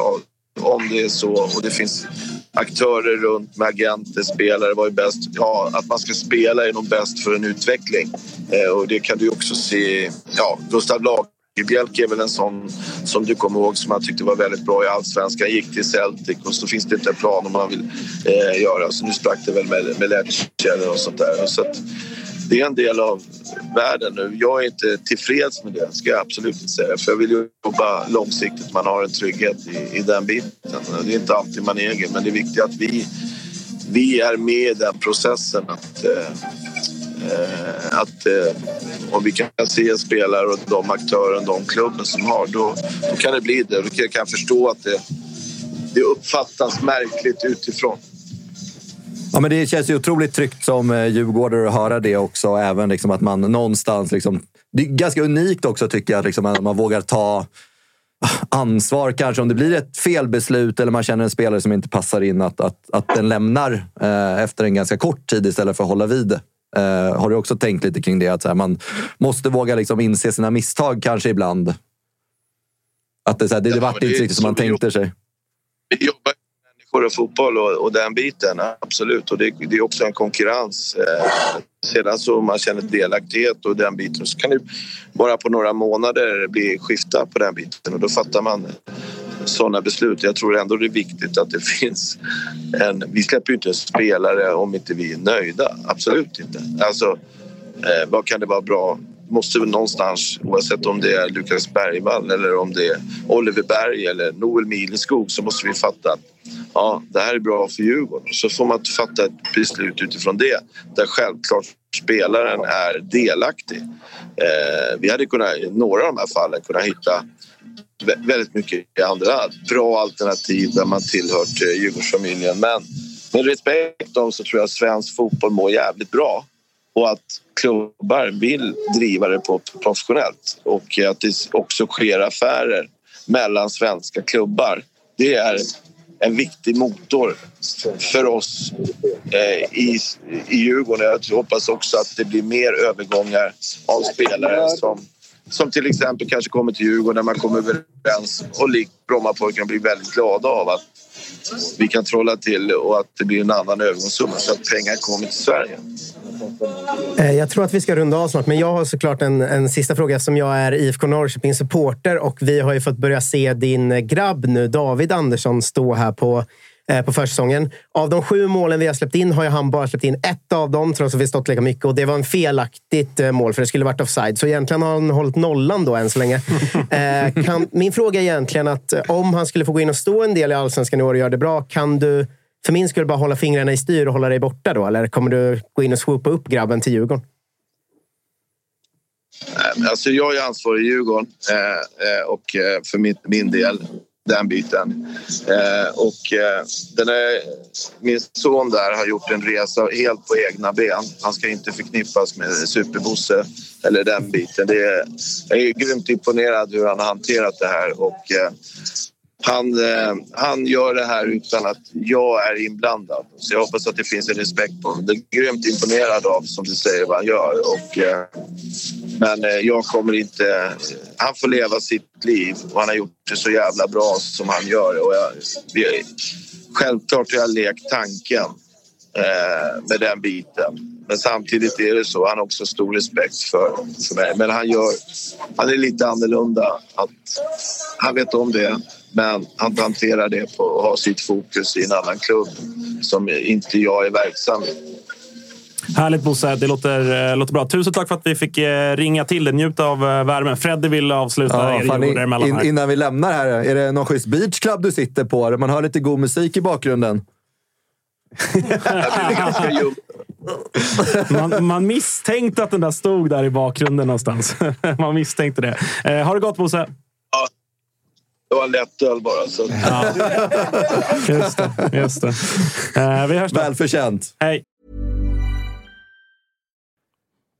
om det är så och det finns aktörer runt med agenter, spelare. Vad är bäst? Ja, att man ska spela är nog bäst för en utveckling. Eh, och det kan du också se. Ja, Gustav Lagerbielke är väl en sån som du kommer ihåg som jag tyckte var väldigt bra i allsvenskan. Gick till Celtic och så finns det inte en plan om man vill eh, göra. Så nu sprack det väl med, med Lecce och sånt där. Så att, det är en del av världen nu. Jag är inte tillfreds med det, ska jag absolut inte säga. För jag vill jobba långsiktigt, man har en trygghet i, i den biten. Det är inte alltid man äger, men det är viktigt att vi, vi är med i den processen. Att, eh, eh, att eh, om vi kan se en spelare och de aktörer, de klubben som har, då, då kan det bli det. Då kan jag förstå att det, det uppfattas märkligt utifrån.
Ja, men det känns ju otroligt tryggt som eh, djurgårdare att höra det också. Även liksom att man någonstans... Liksom, det är ganska unikt också tycker jag, liksom, att man vågar ta ansvar kanske om det blir ett felbeslut eller man känner en spelare som inte passar in, att, att, att den lämnar eh, efter en ganska kort tid istället för att hålla vid. Eh, har du också tänkt lite kring det? Att här, man måste våga liksom inse sina misstag kanske ibland. Att det, så här, det, ja, det vart inte riktigt som man tänkte sig.
Människor och fotboll och, och den biten, absolut. Och det, det, är också en konkurrens. Eh, sedan så man känner delaktighet och den biten så kan det bara på några månader bli skifta på den biten och då fattar man sådana beslut. Jag tror ändå det är viktigt att det finns en... Vi släpper ju inte en spelare om inte vi är nöjda. Absolut inte. Alltså, eh, vad kan det vara bra? Måste väl någonstans, oavsett om det är Lukas Bergvall eller om det är Oliver Berg eller Noel Mileskog så måste vi fatta att ja, det här är bra för Djurgården. Så får man fatta ett beslut utifrån det där självklart spelaren är delaktig. Eh, vi hade kunnat, i några av de här fallen kunnat hitta väldigt mycket andra bra alternativ där man tillhört eh, Djurgårdsfamiljen. Men med respekt om så tror jag att svensk fotboll mår jävligt bra och att klubbar vill driva det på professionellt och att det också sker affärer mellan svenska klubbar. Det är en viktig motor för oss eh, i, i Djurgården. Jag hoppas också att det blir mer övergångar av spelare som som till exempel kanske kommer till Djurgården när man kommer överens och likt Brommapojkarna blir väldigt glada av att vi kan trolla till och att det blir en annan övergångssumma så att pengar kommer till Sverige.
Eh, jag tror att vi ska runda av snart, men jag har såklart en, en sista fråga som jag är IFK Norrköpings supporter och vi har ju fått börja se din grabb nu, David Andersson, stå här på på försäsongen. Av de sju målen vi har släppt in har ju han bara släppt in ett av dem, trots att vi stått lika mycket. Och det var en felaktigt eh, mål, för det skulle varit offside. Så egentligen har han hållit nollan då än så länge. Eh, kan, min fråga är egentligen att om han skulle få gå in och stå en del i Allsvenskan i år och göra det bra, kan du för min skull bara hålla fingrarna i styr och hålla dig borta då? Eller kommer du gå in och swoopa upp grabben till Djurgården?
Alltså jag är ansvarig i Djurgården eh, och för min, min del den biten. Eh, och eh, den är, min son där har gjort en resa helt på egna ben. Han ska inte förknippas med superbosse eller den biten. Det är, jag är grymt imponerad hur han har hanterat det här och eh, han, eh, han gör det här utan att jag är inblandad. Så jag hoppas att det finns en respekt på honom. Jag är grymt imponerad av, som du säger, vad han gör. Och, eh, men eh, jag kommer inte... Han får leva sitt liv och han har gjort det så jävla bra som han gör. Och jag, självklart har jag lekt tanken eh, med den biten. Men samtidigt är det så. Han har också stor respekt för, för mig. Men han, gör, han är lite annorlunda. Att, han vet om det. Men han hanterar det på och har sitt fokus i en annan klubb som inte jag är verksam i.
Härligt Bosse, det låter, eh, låter bra. Tusen tack för att vi fick eh, ringa till dig. Njut av eh, värmen. Freddy vill avsluta
ja,
er
fan, in, in, Innan vi lämnar här, är det någon schysst beachclub du sitter på? Man hör lite god musik i bakgrunden.
man, man misstänkte att den där stod där i bakgrunden någonstans. man misstänkte det. Eh, ha det gott Bosse!
Ja, det var en lättöl bara. Så.
Ja. Just det. Just det. Eh, vi hörs då.
Välförtjänt.
Hej!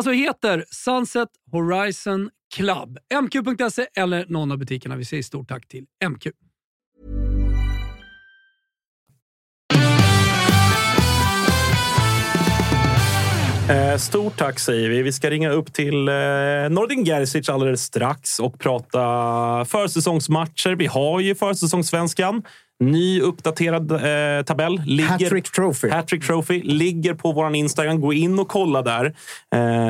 alltså heter Sunset Horizon Club. MQ.se eller någon av butikerna. Vi säger stort tack till MQ.
Eh, stort tack säger vi. Vi ska ringa upp till eh, Nordin Gerzic alldeles strax och prata försäsongsmatcher. Vi har ju försäsongssvenskan. Ny uppdaterad eh, tabell. Ligger,
Hattrick Trophy.
Hattrick Trophy ligger på vår Instagram. Gå in och kolla där. Eh,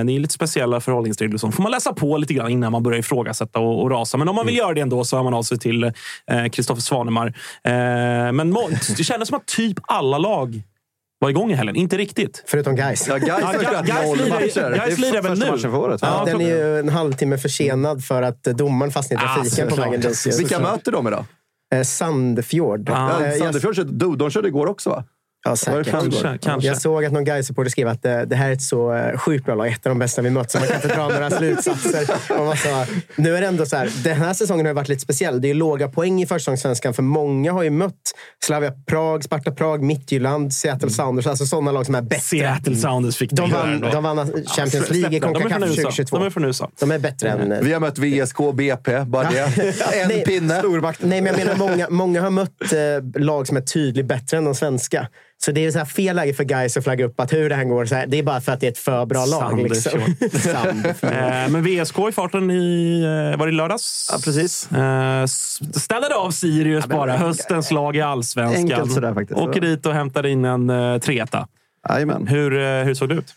det är lite speciella förhållningsregler. Så får man läsa på lite grann innan man börjar ifrågasätta och, och rasa. Men om man vill göra det ändå så hör man av sig till Kristoffer Svanemar. Eh, men det kändes som att typ alla lag var igång i helgen. Inte riktigt.
Förutom.
Ja, Gais har
Ja,
spelat
Gais
noll
lirar-
matcher.
Gais
Det är
lirar väl
första
nu?
matchen för året?
Ja,
Den är ju en halvtimme försenad för att eh, domaren fastnade i
Ah,
trafiken på
såklart.
vägen dit.
Vilka möter de idag?
Eh, Sandfjord.
Ah.
Eh, jag-
Sandefjord de, de körde igår också va?
Ja, säkert.
Kanske, kanske.
Jag såg att någon Gais-supporter skrev att eh, det här är ett så eh, sjukt bra lag. Ett av de bästa vi mött, så man kan inte dra några slutsatser. Och man sa, nu är det ändå så här, den här säsongen har varit lite speciell. Det är låga poäng i försäsongssvenskan, för många har ju mött Slavia Prag, Sparta Prag, Midtjylland, Seattle Sounders. Alltså sådana lag som är bättre.
Seattle Sounders fick
De vann, de vann Champions League i Concacaf
från USA.
2022.
De är från USA.
De är bättre än... eh,
Vi har mött VSK, BP, bara det. En
Nej,
pinne.
Nej, men jag menar många, många har mött eh, lag som är tydligt bättre än de svenska. Så det är så här fel läge för guys att flagga upp att hur det här går. Så här, det är bara för att det är ett för bra lag. Liksom. Sandefjord.
Eh, men VSK i farten i, eh, var det lördags?
Ja, precis.
Eh, s- ställde av Sirius bara. Höstens lag i allsvenskan.
Enkelt sådär faktiskt.
Åker dit och hämtar in en uh, treta.
Jajamän.
Hur, eh, hur såg det ut?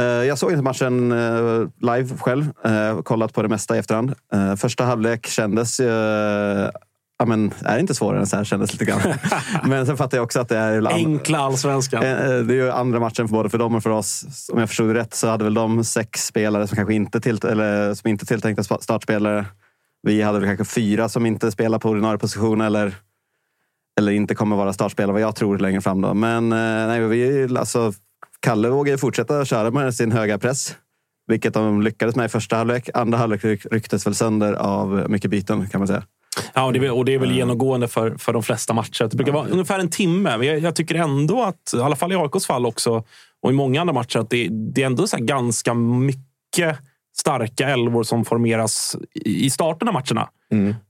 Eh, Jag såg inte matchen eh, live själv. Eh, Kollat på det mesta i efterhand. Eh, Första halvlek kändes... Ja, men, är det inte svårare än så här kändes lite grann. men sen fattar jag också att det är...
Enkla allsvenskan.
Eh, eh, Det är ju andra matchen för både för dem och för oss. Om jag förstod det rätt så hade väl de sex spelare som kanske inte, till, eller, som inte tilltänkta startspelare. Vi hade väl kanske fyra som inte spelar på ordinarie position eller, eller inte kommer vara startspelare vad jag tror längre fram. Då. Men eh, nej, vi, alltså, Kalle vågar ju fortsätta köra med sin höga press. Vilket de lyckades med i första halvlek. Andra halvlek ryck- rycktes väl sönder av mycket byten kan man säga.
Ja, och det, är väl- och det är väl genomgående för, för de flesta matcher. Det brukar vara ungefär en timme. Men jag, jag tycker ändå att, i alla fall i AIKs fall också, och i många andra matcher, att det, det är ändå så här ganska mycket starka elvor som formeras i starten av matcherna.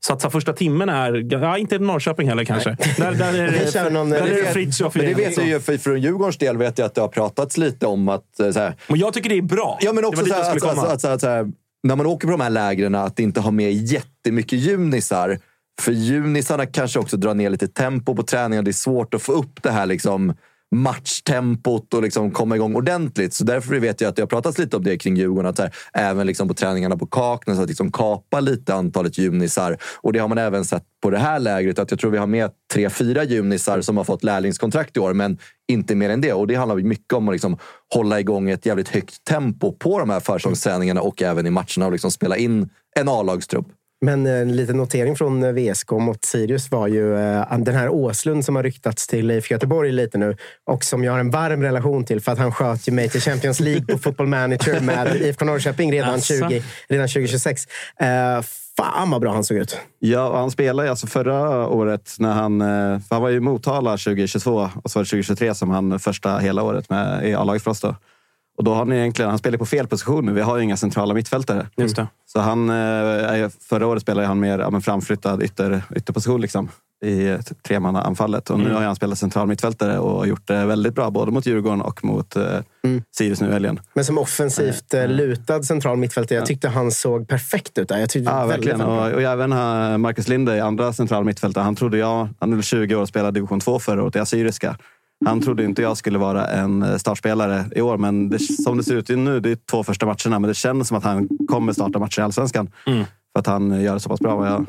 Så att så första timmen är... Ja, inte Norrköping heller kanske. Där, där är det,
kör någon-
där är
det
det
vet-
Fritiof
Men det
igen
vet jag ju, för, för Djurgårdens del vet jag att det har pratats lite om att... eh, Så här,
Och jag tycker det är bra.
Ja, men också
dit
så här, att, så här, när man åker på de här lägren, att inte ha med jättemycket junisar. För junisarna kanske också drar ner lite tempo på träningen. Det är svårt att få upp det här liksom matchtempot och liksom komma igång ordentligt. Så därför vet jag att det har pratats lite om det kring Djurgården. Att här, även liksom på träningarna på Kaknäs, att liksom kapa lite antalet junisar. Och det har man även sett på det här lägret. Att jag tror vi har med tre, fyra junisar som har fått lärlingskontrakt i år, men inte mer än det. Och det handlar mycket om att liksom hålla igång ett jävligt högt tempo på de här försäsongsträningarna och även i matcherna och liksom spela in en A-lagstrupp.
Men eh, en liten notering från eh, VSK mot Sirius var ju eh, den här Åslund som har ryktats till IFK Göteborg lite nu och som jag har en varm relation till för att han sköt ju mig till Champions League på Football Manager med IFK Norrköping redan,
Asså.
20, redan 2026. Eh, fan vad bra han såg ut.
Ja, han spelade alltså förra året när han... För han var ju i Motala 2022 och så var det 2023 som han första hela året med i A-laget för oss. Då. Och då har han egentligen, han spelar på fel position nu. Vi har ju inga centrala mittfältare.
Just det.
Så han, eh, förra året spelade han mer ja, framflyttad ytter, ytterposition liksom, i tremannaanfallet. Och nu
Mm.
har han spelat central mittfältare och gjort det väldigt bra. Både mot Djurgården och mot eh, Sirius nu i helgen.
Men som offensivt eh, lutad central mittfältare. Jag tyckte han såg perfekt ut där. Jag tyckte
Ja, verkligen. Och, och även Marcus Linde, andra central mittfältare. Han trodde jag, han är väl 20 år och spelade division 2 förra året i Assyriska. Han trodde inte jag skulle vara en eh, startspelare i år, men det, som det ser ut nu, det är två första matcherna, men det känns som att han kommer starta matcher i Allsvenskan.
Mm.
För att han gör det så pass bra. Jag,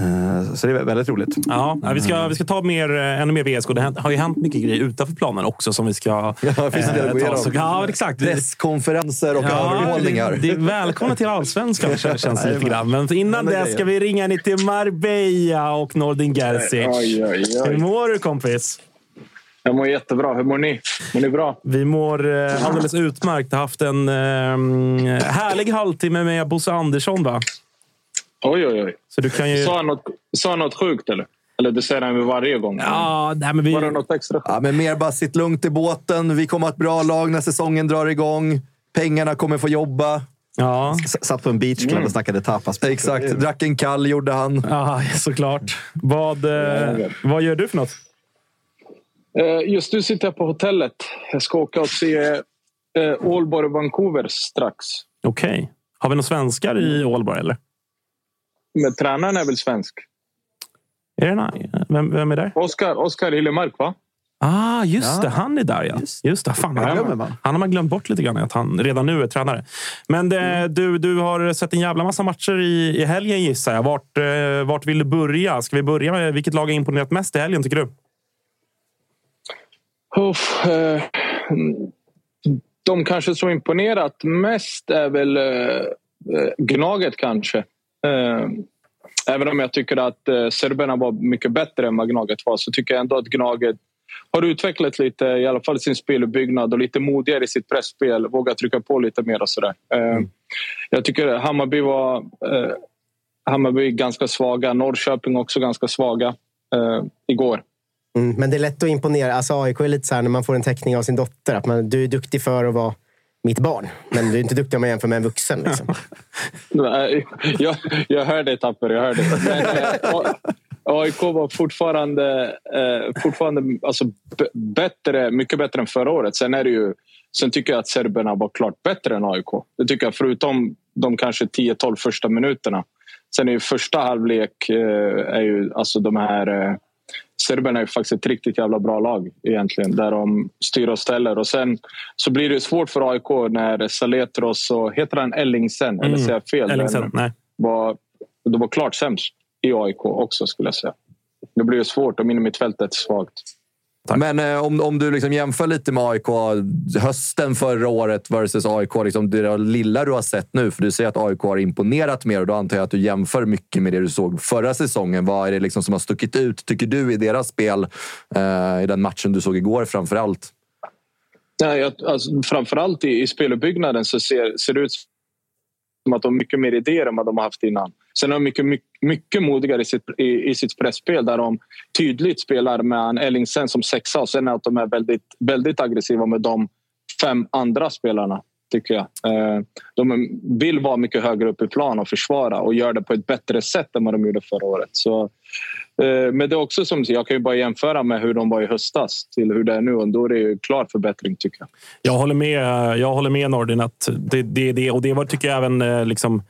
eh, så det är väldigt roligt.
Ja, vi, ska, vi ska ta mer, eh, ännu mer VSK. Det har- ju hänt mycket grejer utanför planen också som vi ska
Ja, det finns gå
ta oss- Ja, exakt.
Presskonferenser och
Ja,
övermålningar.
det, det är välkomna till Allsvenskan kän- känns det lite grann. Men innan
det
ska vi ringa ner till Marbella och Nordin Gerzic. Hur mår du kompis?
Jag mår jättebra. Hur mår ni? Mår ni bra?
Vi mår eh, alldeles utmärkt. Jag har haft en eh, härlig halvtimme med Bosse Andersson. Va?
Oj, oj, oj.
Så du kan ju...
Sa han något, sa han något sjukt eller? Eller du säger han varje gång?
Ja, nej, men vi...
Var det något extra?
Ja, men mer bara sitt lugnt i båten. Vi kommer ha ett bra lag när säsongen drar igång. Pengarna kommer få jobba.
Ja,
Satt på en beachclub
Mm.
och snackade tapas.
Exakt. Drack en kall gjorde han.
ja såklart. Vad, eh, vad gör du för något?
Eh, Just nu sitter jag på hotellet. Jag ska åka och se eh, Ålborg och Vancouver strax.
Okej. Har vi några svenskar i Ålborg, eller?
Men tränaren är väl svensk?
Är det nej? Vem, vem är där?
Oskar, Oskar Hillemark, va?
Ah, just
Ja.
det. Han är där, ja. Just det. Fan,
Det
han,
glömmer man.
han har man glömt bort lite grann, att han redan nu är tränare. Men det, du, du har sett en jävla massa matcher i, i helgen, gissar jag. Vart, eh, vart vill du börja? Ska vi börja med vilket lag har imponerat mest i helgen, tycker du?
Uff, eh, de kanske som imponerat mest är väl eh, eh, Gnaget kanske. Eh, även om jag tycker att eh, serberna var mycket bättre än vad Gnaget var så tycker jag ändå att Gnaget har utvecklat lite, i alla fall sin speluppbyggnad och lite modigare i sitt pressspel. Vågar trycka på lite mer och sådär. Eh, Jag tycker Hammarby var eh, Hammarby ganska svaga. Norrköping också ganska svaga igår.
Mm, men det är lätt att imponera. Alltså AIK är lite så här när man får en teckning av sin dotter. Att man, du är duktig för att vara mitt barn. Men du är inte duktig om man jämför med en vuxen. Liksom.
Jag, jag hör dig Tapper, jag hör dig. Men, eh, AIK var fortfarande, eh, fortfarande alltså, bättre, mycket bättre än förra året. Sen, är det ju, sen tycker jag att serberna var klart bättre än AIK. Det tycker jag, förutom de kanske 10-12 första minuterna. Sen är ju första halvlek eh, är ju alltså de här eh, Serberna är faktiskt ett riktigt jävla bra lag egentligen. Där de styr och ställer. Och sen så blir det svårt för AIK när Saletros och... Heter han Ellingsen? Eller
Mm.
säger jag fel?
Ellingsen, nej.
Var, de var klart sämst i AIK också skulle jag säga. Det blir svårt om innermittfältet är svagt.
Men eh, om, om du liksom jämför lite med AIK hösten förra året versus AIK, liksom det lilla du har sett nu. För du säger att AIK har imponerat mer och då antar jag att du jämför mycket med det du såg förra säsongen. Vad är det liksom som har stuckit ut, tycker du, i deras spel eh, i den matchen du såg igår framför allt?
Nej, jag, alltså, framförallt i, i speluppbyggnaden så ser, ser det ut som att de har mycket mer idéer än vad de har haft innan. Sen är de mycket, mycket, mycket modigare i sitt, i, i sitt pressspel där de tydligt spelar med en Ellingsen som sexa och sen att de är väldigt, väldigt aggressiva med de fem andra spelarna, tycker jag. Eh, de vill vara mycket högre upp i plan och försvara och gör det på ett bättre sätt än vad de gjorde förra året. Så, eh, men det är också som jag kan ju bara jämföra med hur de var i höstas till hur det är nu och då är det ju klar förbättring tycker jag.
Jag håller med, jag håller med Nordin. Att det, det, det, och det var, tycker jag även eh, liksom,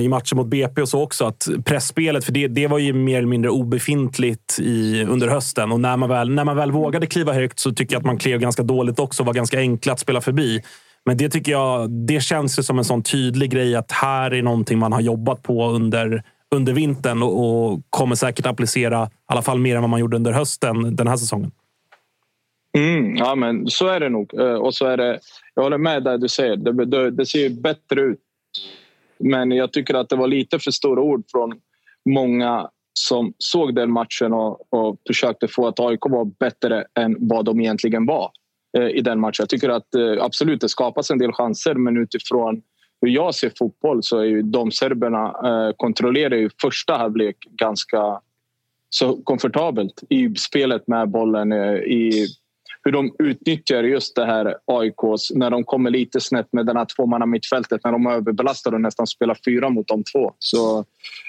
i matchen mot BP och så också. Att pressspelet, för det, det var ju mer eller mindre obefintligt i, under hösten. Och när man, väl, när man väl vågade kliva högt så tycker jag att man klev ganska dåligt också. Var ganska enkla att spela förbi. Men det tycker jag, det känns ju som en sån tydlig grej att här är någonting man har jobbat på under, under vintern och, och kommer säkert applicera i alla fall mer än vad man gjorde under hösten den här säsongen.
Mm, ja, men så är det nog. Eh, och så är det, jag håller med där du säger. Det, det, det ser ju bättre ut. Men jag tycker att det var lite för stora ord från många som såg den matchen och, och försökte få att AIK var bättre än vad de egentligen var Eh, i den matchen. Jag tycker att eh, absolut det skapas en del chanser men utifrån hur jag ser fotboll så är ju de serberna eh, kontrollerar ju första halvlek ganska så komfortabelt i spelet med bollen. I hur de utnyttjar just det här AIKs när de kommer lite snett med den här tvåmanna mittfältet när de är överbelastade och nästan spelar fyra mot de två. Så,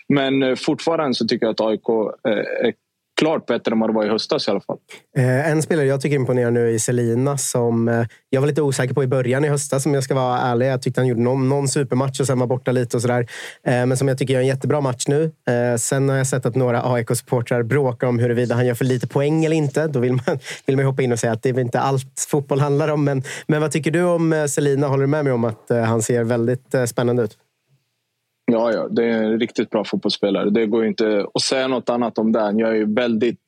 men fortfarande så tycker jag att AIK är klart bättre än vad det var i höstas i alla fall.
Eh, en spelare jag tycker imponerar nu är Selina som eh, jag var lite osäker på i början i höstas om jag ska vara ärlig. Jag tyckte han gjorde någon, någon supermatch och sen var borta lite och sådär. Eh, men som jag tycker gör en jättebra match nu. Sen har jag sett att några AIK-supportrar bråkar om huruvida han gör för lite poäng eller inte. Då vill man, vill man hoppa in och säga att det är inte allt fotboll handlar om. Men, men vad tycker du om Selina? Håller du med mig om att han ser väldigt spännande ut?
Ja, ja, det är en riktigt bra fotbollsspelare. Det går ju inte att säga något annat om det. Han gör ju väldigt,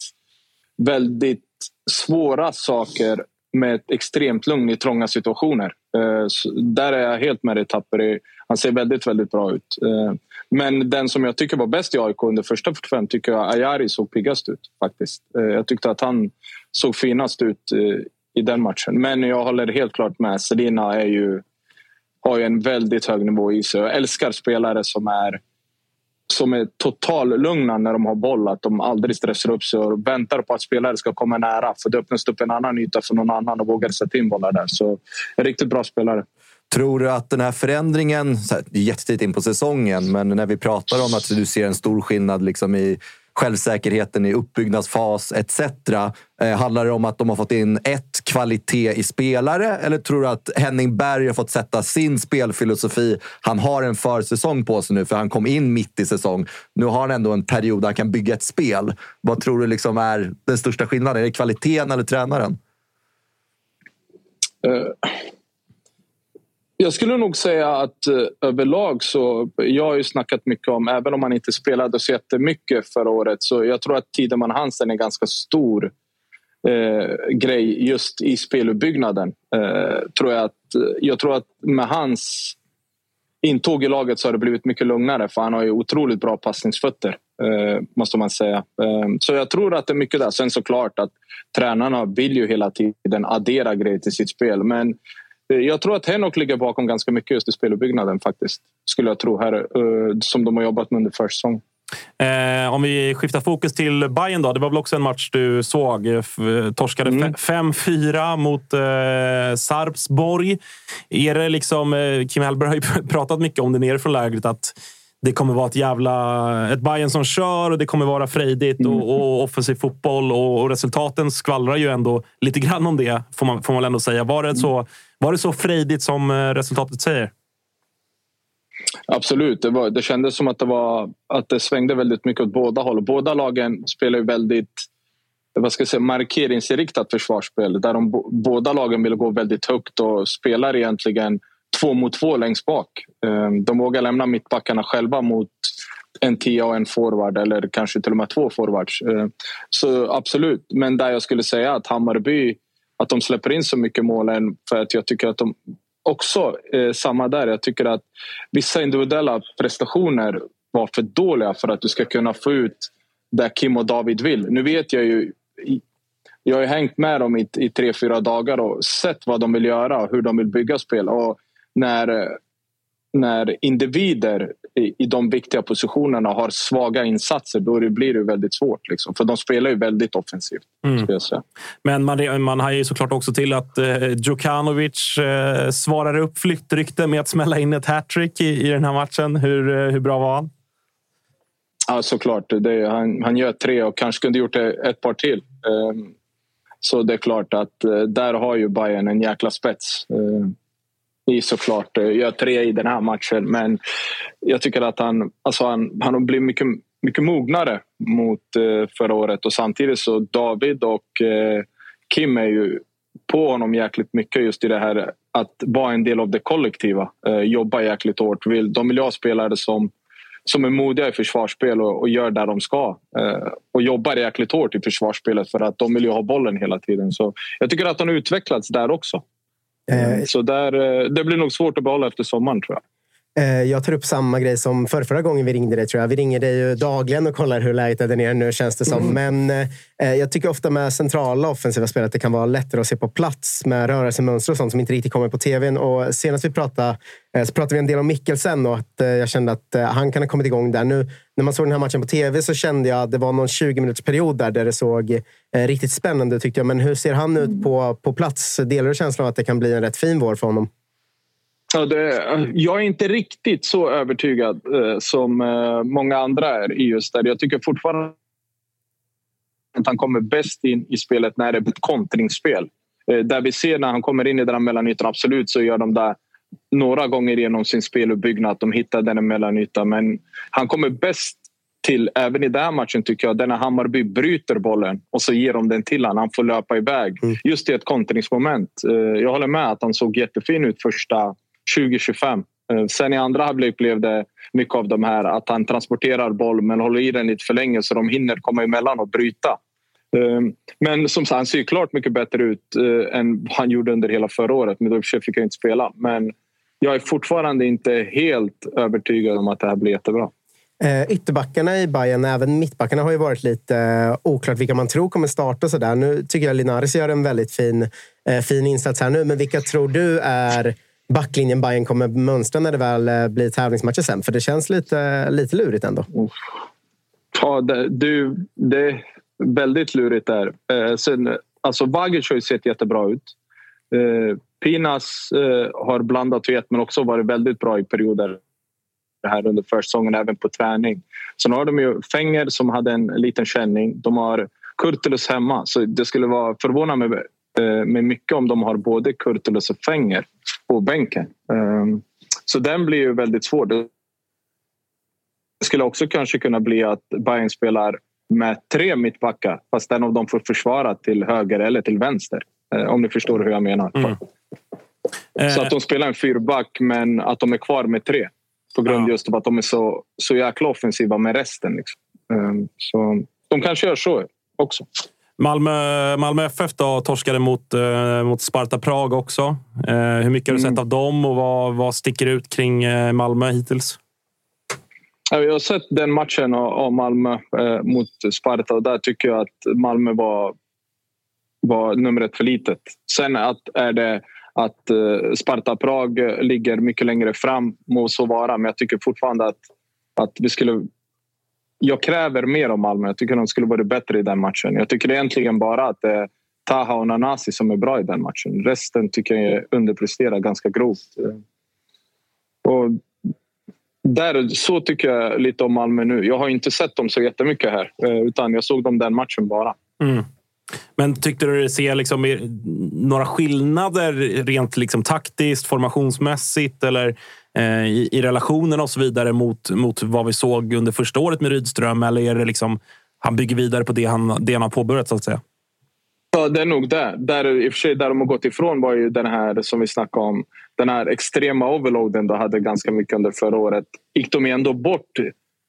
väldigt svåra saker med ett extremt lugn i trånga situationer. Eh, Där är jag helt med dig Tapper. Han ser väldigt, väldigt bra ut. Eh, Men den som jag tycker var bäst i AIK under första 45 tycker jag Ayari såg piggast ut faktiskt. Eh, Jag tyckte att han såg finast ut eh, i den matchen. Men jag håller helt klart med. Selina är ju har ju en väldigt hög nivå i sig. Jag älskar spelare som är som är totallugna när de har boll. Att de aldrig stressar upp sig och väntar på att spelare ska komma nära. För det öppnas upp en annan yta för någon annan och vågar sätta in bollar där. Så en riktigt bra spelare.
Tror du att den här förändringen, så här, det är jättetidigt in på säsongen, men när vi pratar om att du ser en stor skillnad liksom i självsäkerheten i uppbyggnadsfas etc. Eh, handlar det om att de har fått in ett kvalitet i spelare eller tror du att Henning Berg har fått sätta sin spelfilosofi? Han har en försäsong på sig nu för han kom in mitt i säsong. Nu har han ändå en period där han kan bygga ett spel. Vad tror du liksom är den största skillnaden? Är det kvaliteten eller tränaren?
Uh jag skulle nog säga att eh, överlag så... Jag har ju snackat mycket om, även om han inte spelade så jättemycket förra året så jag tror att Tideman Hansen är en ganska stor eh, grej just i speluppbyggnaden. Eh, tror jag, att, eh, jag tror att med hans intåg i laget så har det blivit mycket lugnare för han har ju otroligt bra passningsfötter. Eh, måste man säga. Eh, så jag tror att det är mycket där. Sen såklart att tränarna vill ju hela tiden addera grejer till sitt spel. Men jag tror att Henok ligger bakom ganska mycket just i speluppbyggnaden faktiskt. Skulle jag tro här, eh, som de har jobbat med under försäsongen.
Eh, om vi skiftar fokus till Bayern då. Det var väl också en match du såg. Eh, torskade mm. 5-4 mot eh, Sarpsborg. Är det liksom, eh, Kim Hellberg har ju pratat mycket om det nerifrån lägret. Att det kommer vara ett jävla... Ett Bayern som kör och det kommer vara frejdigt mm. och, och, offensiv fotboll. Och, och, resultaten skvallrar ju ändå lite grann om det, får man, får man ändå säga. Var det, så, var det så frejdigt som eh, resultatet säger?
Absolut. Det, var, det kändes som att det, var, att det svängde väldigt mycket åt båda håll. Båda lagen spelar ju väldigt vad ska jag säga, markeringsinriktat försvarsspel där de, båda lagen vill gå väldigt högt och spelar egentligen två mot två längst bak. Ehm, de vågar lämna mittbackarna själva mot en tia och en forward eller kanske till och med två forwards. Ehm, så absolut, men där jag skulle säga att Hammarby att de släpper in så mycket mål för att jag tycker att de också eh, samma där. Jag tycker att vissa individuella prestationer var för dåliga för att du ska kunna få ut det Kim och David vill. Nu vet jag ju jag har hängt med dem i, i tre, fyra dagar och sett vad de vill göra och hur de vill bygga spel. Och när, när individer i, i de viktiga positionerna har svaga insatser då det blir det väldigt svårt. Liksom. För de spelar ju väldigt offensivt. Mm.
Men man, man har ju såklart också till att eh, Djukanovic eh, svarar upp flyttrykten med att smälla in ett hattrick i, i den här matchen. Hur, eh, hur bra var han?
Ja, såklart. Det, han, han gör tre och kanske kunde gjort ett par till. Um, så det är klart att uh, där har ju Bayern en jäkla spets. Uh, i såklart eh, gör tre i den här matchen. Men jag tycker att han, alltså han, han har blivit mycket, mycket mognare mot eh, förra året och samtidigt så David och eh, Kim är ju på honom jäkligt mycket just i det här att vara en del av det kollektiva. jobba jäkligt hårt. De vill ha spelare som som är modiga i försvarsspel och, och gör det de ska. Eh, och jobbar jäkligt hårt i försvarsspelet för att de vill ju ha bollen hela tiden. Så jag tycker att han har utvecklats där också. Eh, Så där, eh, det blir nog svårt att behålla efter sommaren tror jag.
Eh, jag tar upp samma grej som för förra gången vi ringde dig. Tror jag. Vi ringer dig ju dagligen och kollar hur läget är där nere nu känns det som. Mm. Men eh, jag tycker ofta med centrala offensiva spel att det kan vara lättare att se på plats med rörelsemönster och sånt som inte riktigt kommer på tvn. Och senast vi pratade eh, så pratade vi en del om Mikkelsen och att jag kände att han kan ha kommit igång där. Nu när man såg den här matchen på tv så kände jag att det var någon 20 minuters period där, där det såg riktigt spännande tyckte jag. Men hur ser han ut på, på plats? Delar du känslan av att det kan bli en rätt fin vår för honom?
Ja, det, jag är inte riktigt så övertygad eh, som eh, många andra är i just det. Jag tycker fortfarande att han kommer bäst in i spelet när det är ett kontringsspel. Eh, där vi ser när han kommer in i den här mellanytan, absolut så gör de det några gånger genom sin speluppbyggnad. De hittar den mellanytan, men han kommer bäst till, även i den här matchen tycker jag, när Hammarby bryter bollen och så ger de den till honom. Han får löpa iväg. Mm. Just i ett kontringsmoment. Eh, jag håller med att han såg jättefin ut första 2025. Eh, sen i andra halvlek blev det mycket av de här att han transporterar boll men håller i den lite för länge så de hinner komma emellan och bryta. Eh, men som sagt, han ser klart mycket bättre ut än än han gjorde under hela förra året. Men då fick jag inte spela. Men jag är fortfarande inte helt övertygad om att det här blir jättebra.
Ytterbackarna i Bayern, även mittbackarna, har ju varit lite oklart vilka man tror kommer starta. Så där. Nu tycker jag Linares gör en väldigt fin, fin insats här nu. Men vilka tror du är backlinjen Bayern kommer mönstra när det väl eh, blir tävlingsmatcher sen? För det känns lite, lite lurigt ändå.
Ja, det, du, det är väldigt lurigt där. Eh, sen, alltså Vagic har ju sett jättebra ut. Eh, Pinas eh, har blandat och gett men också varit väldigt bra i perioder. det här under försäsongen, även på träning. Sen har de ju Fenger som hade en liten känning. De har Kurtulus hemma, så det skulle vara förvåna mig eh, med mycket om de har både Kurtulus och Fenger på bänken. Ehm, så den blir ju väldigt svår. Det skulle också kanske kunna bli att Bayern spelar med tre mittbackar fast en av dem får försvara till höger eller till vänster. Eh, om ni förstår hur jag menar.
Mm.
Så att de spelar en fyrback men att de är kvar med tre. På grund just av att de är så, så jäkla offensiva med resten. Liksom. Ehm, Så de kanske gör så också.
Malmö, Malmö FF då, torskade mot, eh, mot Sparta Prag också. Eh, hur mycket har du
Mm.
sett av dem och vad, vad sticker ut kring eh, Malmö hittills?
Ja, Jag har sett den matchen av Malmö eh, mot Sparta och där tycker jag att Malmö var, var nummer ett för litet. Sen att är det att eh, Sparta Prag ligger mycket längre fram må så vara, men jag tycker fortfarande att, att vi skulle... Jag kräver mer av Malmö. Jag tycker de skulle varit bättre i den matchen. Jag tycker egentligen bara att det är Taha och Nanasi som är bra i den matchen. Resten tycker jag underpresterar ganska grovt. Eh, och där, så tycker jag lite om Malmö nu. Jag har inte sett dem så jättemycket här, eh, utan jag såg dem den matchen bara.
Mm. Men tyckte du se liksom några skillnader rent liksom taktiskt, formationsmässigt eller i, i relationen och så vidare mot, mot vad vi såg under första året med Rydström? Eller är det liksom han bygger vidare på det han, det han har påbörjat så att säga?
Ja, det är nog det. Där, I och för sig, där de har gått ifrån var ju den här som vi snackade om. Den här extrema overloaden de hade ganska mycket under förra året. Gick de ändå bort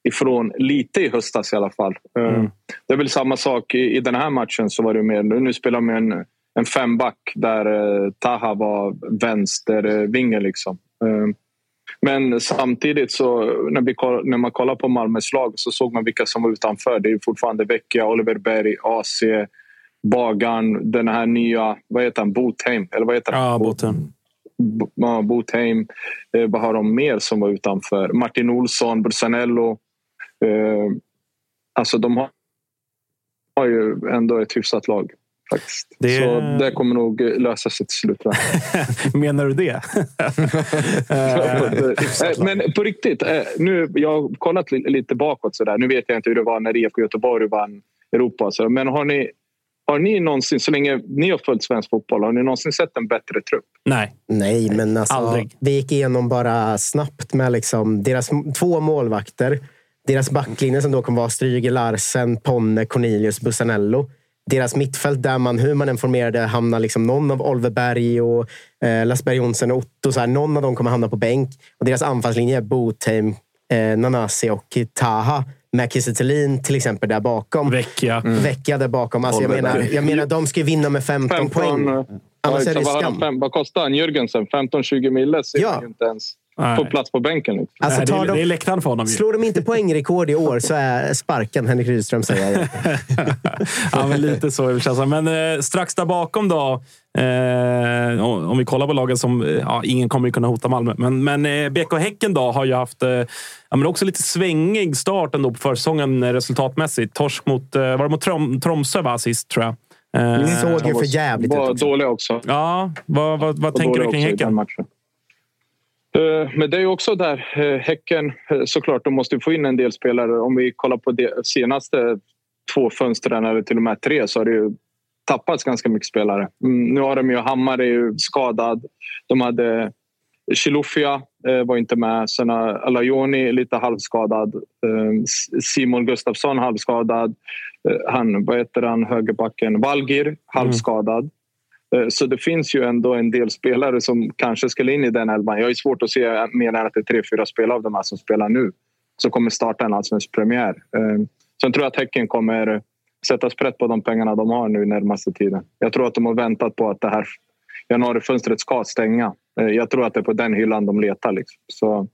ifrån lite i höstas i alla fall. Eh, Det är väl samma sak i, i den här matchen. så var det mer, Nu spelar de en, en femback där eh, Taha var vänstervinge. Liksom. Eh, men samtidigt så när, vi, när man kollar på Malmös lag så såg man vilka som var utanför. Det är fortfarande Vecchia, Oliver Berg, AC, Bagan, den här nya, vad heter han, Botheim? Eller vad heter han?
Ja, Botheim.
Botheim. Eh, vad har de mer som var utanför? Martin Olsson, Brusanello. Eh, alltså de har, har ju ändå ett hyfsat lag. Faktiskt.
Det-
Så det kommer nog lösa sig till slut.
Menar du det?
Men på riktigt, eh, nu, jag har kollat li- lite bakåt. Så där. Nu vet jag inte hur det var när IFK Göteborg vann Europa. Så, men har ni, har ni någonsin, så länge ni har följt svensk fotboll, har ni någonsin sett en bättre trupp?
Nej.
Nej, men alltså,
Aldrig.
vi gick igenom bara snabbt med liksom deras två målvakter. Deras backlinje som då kommer vara Stryger, Larsen, Ponne, Cornelius, Bussanello. Deras mittfält där man, hur man än formerade, hamnar liksom någon av Oliver Berg och eh, Lasberg Jonsson och Otto. Så här, någon av dem kommer hamna på bänk. Och deras anfallslinje är Botheim, eh, Nanasi och Taha. Med Kiese till exempel där bakom.
Vecchia.
Vecchia där bakom. Alltså, jag, menar, jag menar, de ska ju vinna med 15,
15,
poäng.
eh,
Annars
ja,
är det skam.
fem, vad kostar han? Jörgensen? 15-20 mille ser
Ja.
inte ens
Nej.
få plats på bänken. Liksom.
Alltså,
Nej, det,
tar
är,
de-
det är läktaren för honom. Ju.
Slår de inte poängrekord i år så är sparken Henrik Rydström, säger
ja, men lite så känns det. Men eh, strax där bakom då. Eh, om vi kollar på lagen som... eh, Ja, ingen kommer ju kunna hota Malmö. Men, men eh, BK Häcken då har ju haft eh, ja, men också lite svängig start ändå på försäsongen eh, resultatmässigt. Torsk mot, eh, var det mot Trom, Tromsö va, sist, tror jag. Eh,
Såg ju för jävligt ut
var dåliga också.
Ja, vad, vad, vad tänker du kring Häcken?
Eh, men det är också där, eh, Häcken, eh, såklart, de måste få in en del spelare. Om vi kollar på de senaste två fönstren, eller till och med tre, så har det ju tappats ganska mycket spelare. Mm, nu har de ju Hammar är ju skadad. De hade Chilufya var inte med. Sen Alajoni lite halvskadad. Simon Gustafsson halvskadad. Han, vad heter han, högerbacken? Valgir halvskadad. Mm. Eh, så det finns ju ändå en del spelare som kanske skulle in i den elvan. Jag har ju svårt att se mer än att det är tre, fyra spelare av de här som spelar nu som kommer starta en allsvensk premiär. Eh, sen tror jag att Häcken kommer sätta sprätt på de pengarna de har nu närmaste tiden. Jag tror att de har väntat på att det här januarifönstret ska stänga. Eh, Jag tror att det är på den hyllan de letar. Liksom. Så,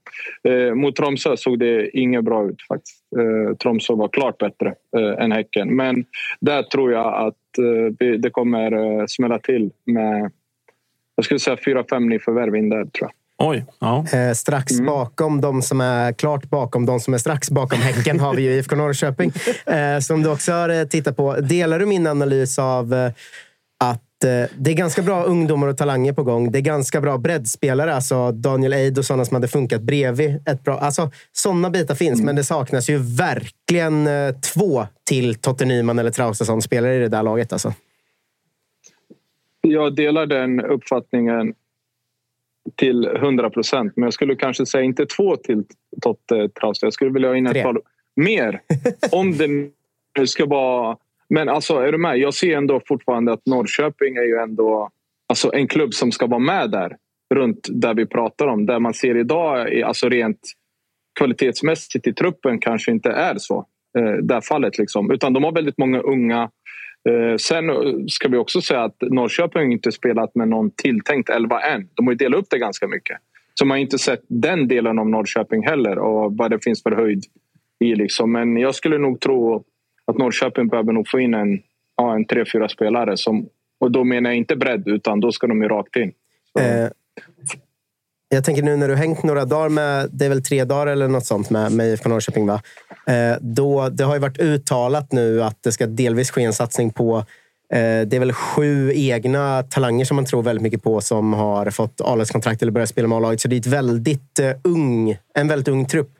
eh, mot Tromsö såg det inget bra ut faktiskt. Eh, Tromsö var klart bättre eh, än Häcken. Men där tror jag att eh, det kommer eh, smälla till med jag skulle säga fyra, fem nyförvärv in där tror jag.
Oj, ja.
Eh, strax
Mm.
bakom de som är klart bakom de som är strax bakom Häcken har vi ju IFK Norrköping. Eh, som du också har eh, tittat på. Delar du min analys av eh, att det är ganska bra ungdomar och talanger på gång. Det är ganska bra breddspelare. Alltså Daniel Eid och sådana som hade funkat bredvid. Ett bra, alltså, sådana bitar finns, men det saknas ju verkligen eh, två till Totte Nyman eller Traustason-spelare i det där laget. Alltså.
Jag delar den uppfattningen till 100 procent. Men jag skulle kanske säga inte två till Totte Trausta. Jag skulle vilja ha in ett par mer. Om det nu ska vara... Men alltså, är du med? Jag ser ändå fortfarande att Norrköping är ju ändå alltså, en klubb som ska vara med där. Runt där vi pratar om. Där man ser idag, alltså rent kvalitetsmässigt i truppen kanske inte är så. Eh, det fallet liksom. Utan de har väldigt många unga Eh, sen eh, ska vi också säga att Norrköping inte spelat med någon tilltänkt 11 än. De har ju delat upp det ganska mycket. Så man har inte sett den delen av Norrköping heller och vad det finns för höjd i. Liksom. Men jag skulle nog tro att Norrköping behöver nog få in en, ja, en tre, fyra spelare. Som, och då menar jag inte bredd, utan då ska de ju rakt in.
Eh, jag tänker nu när du hängt några dagar med, det är väl tre dagar eller något sånt med, med IFK Norrköping va? Eh, då, det har ju varit uttalat nu att det ska delvis ske en satsning på eh, det är väl sju egna talanger som man tror väldigt mycket på som har fått A-lagskontrakt eller börjat spela med A-laget. Så det är ett väldigt, eh, ung, en väldigt ung trupp.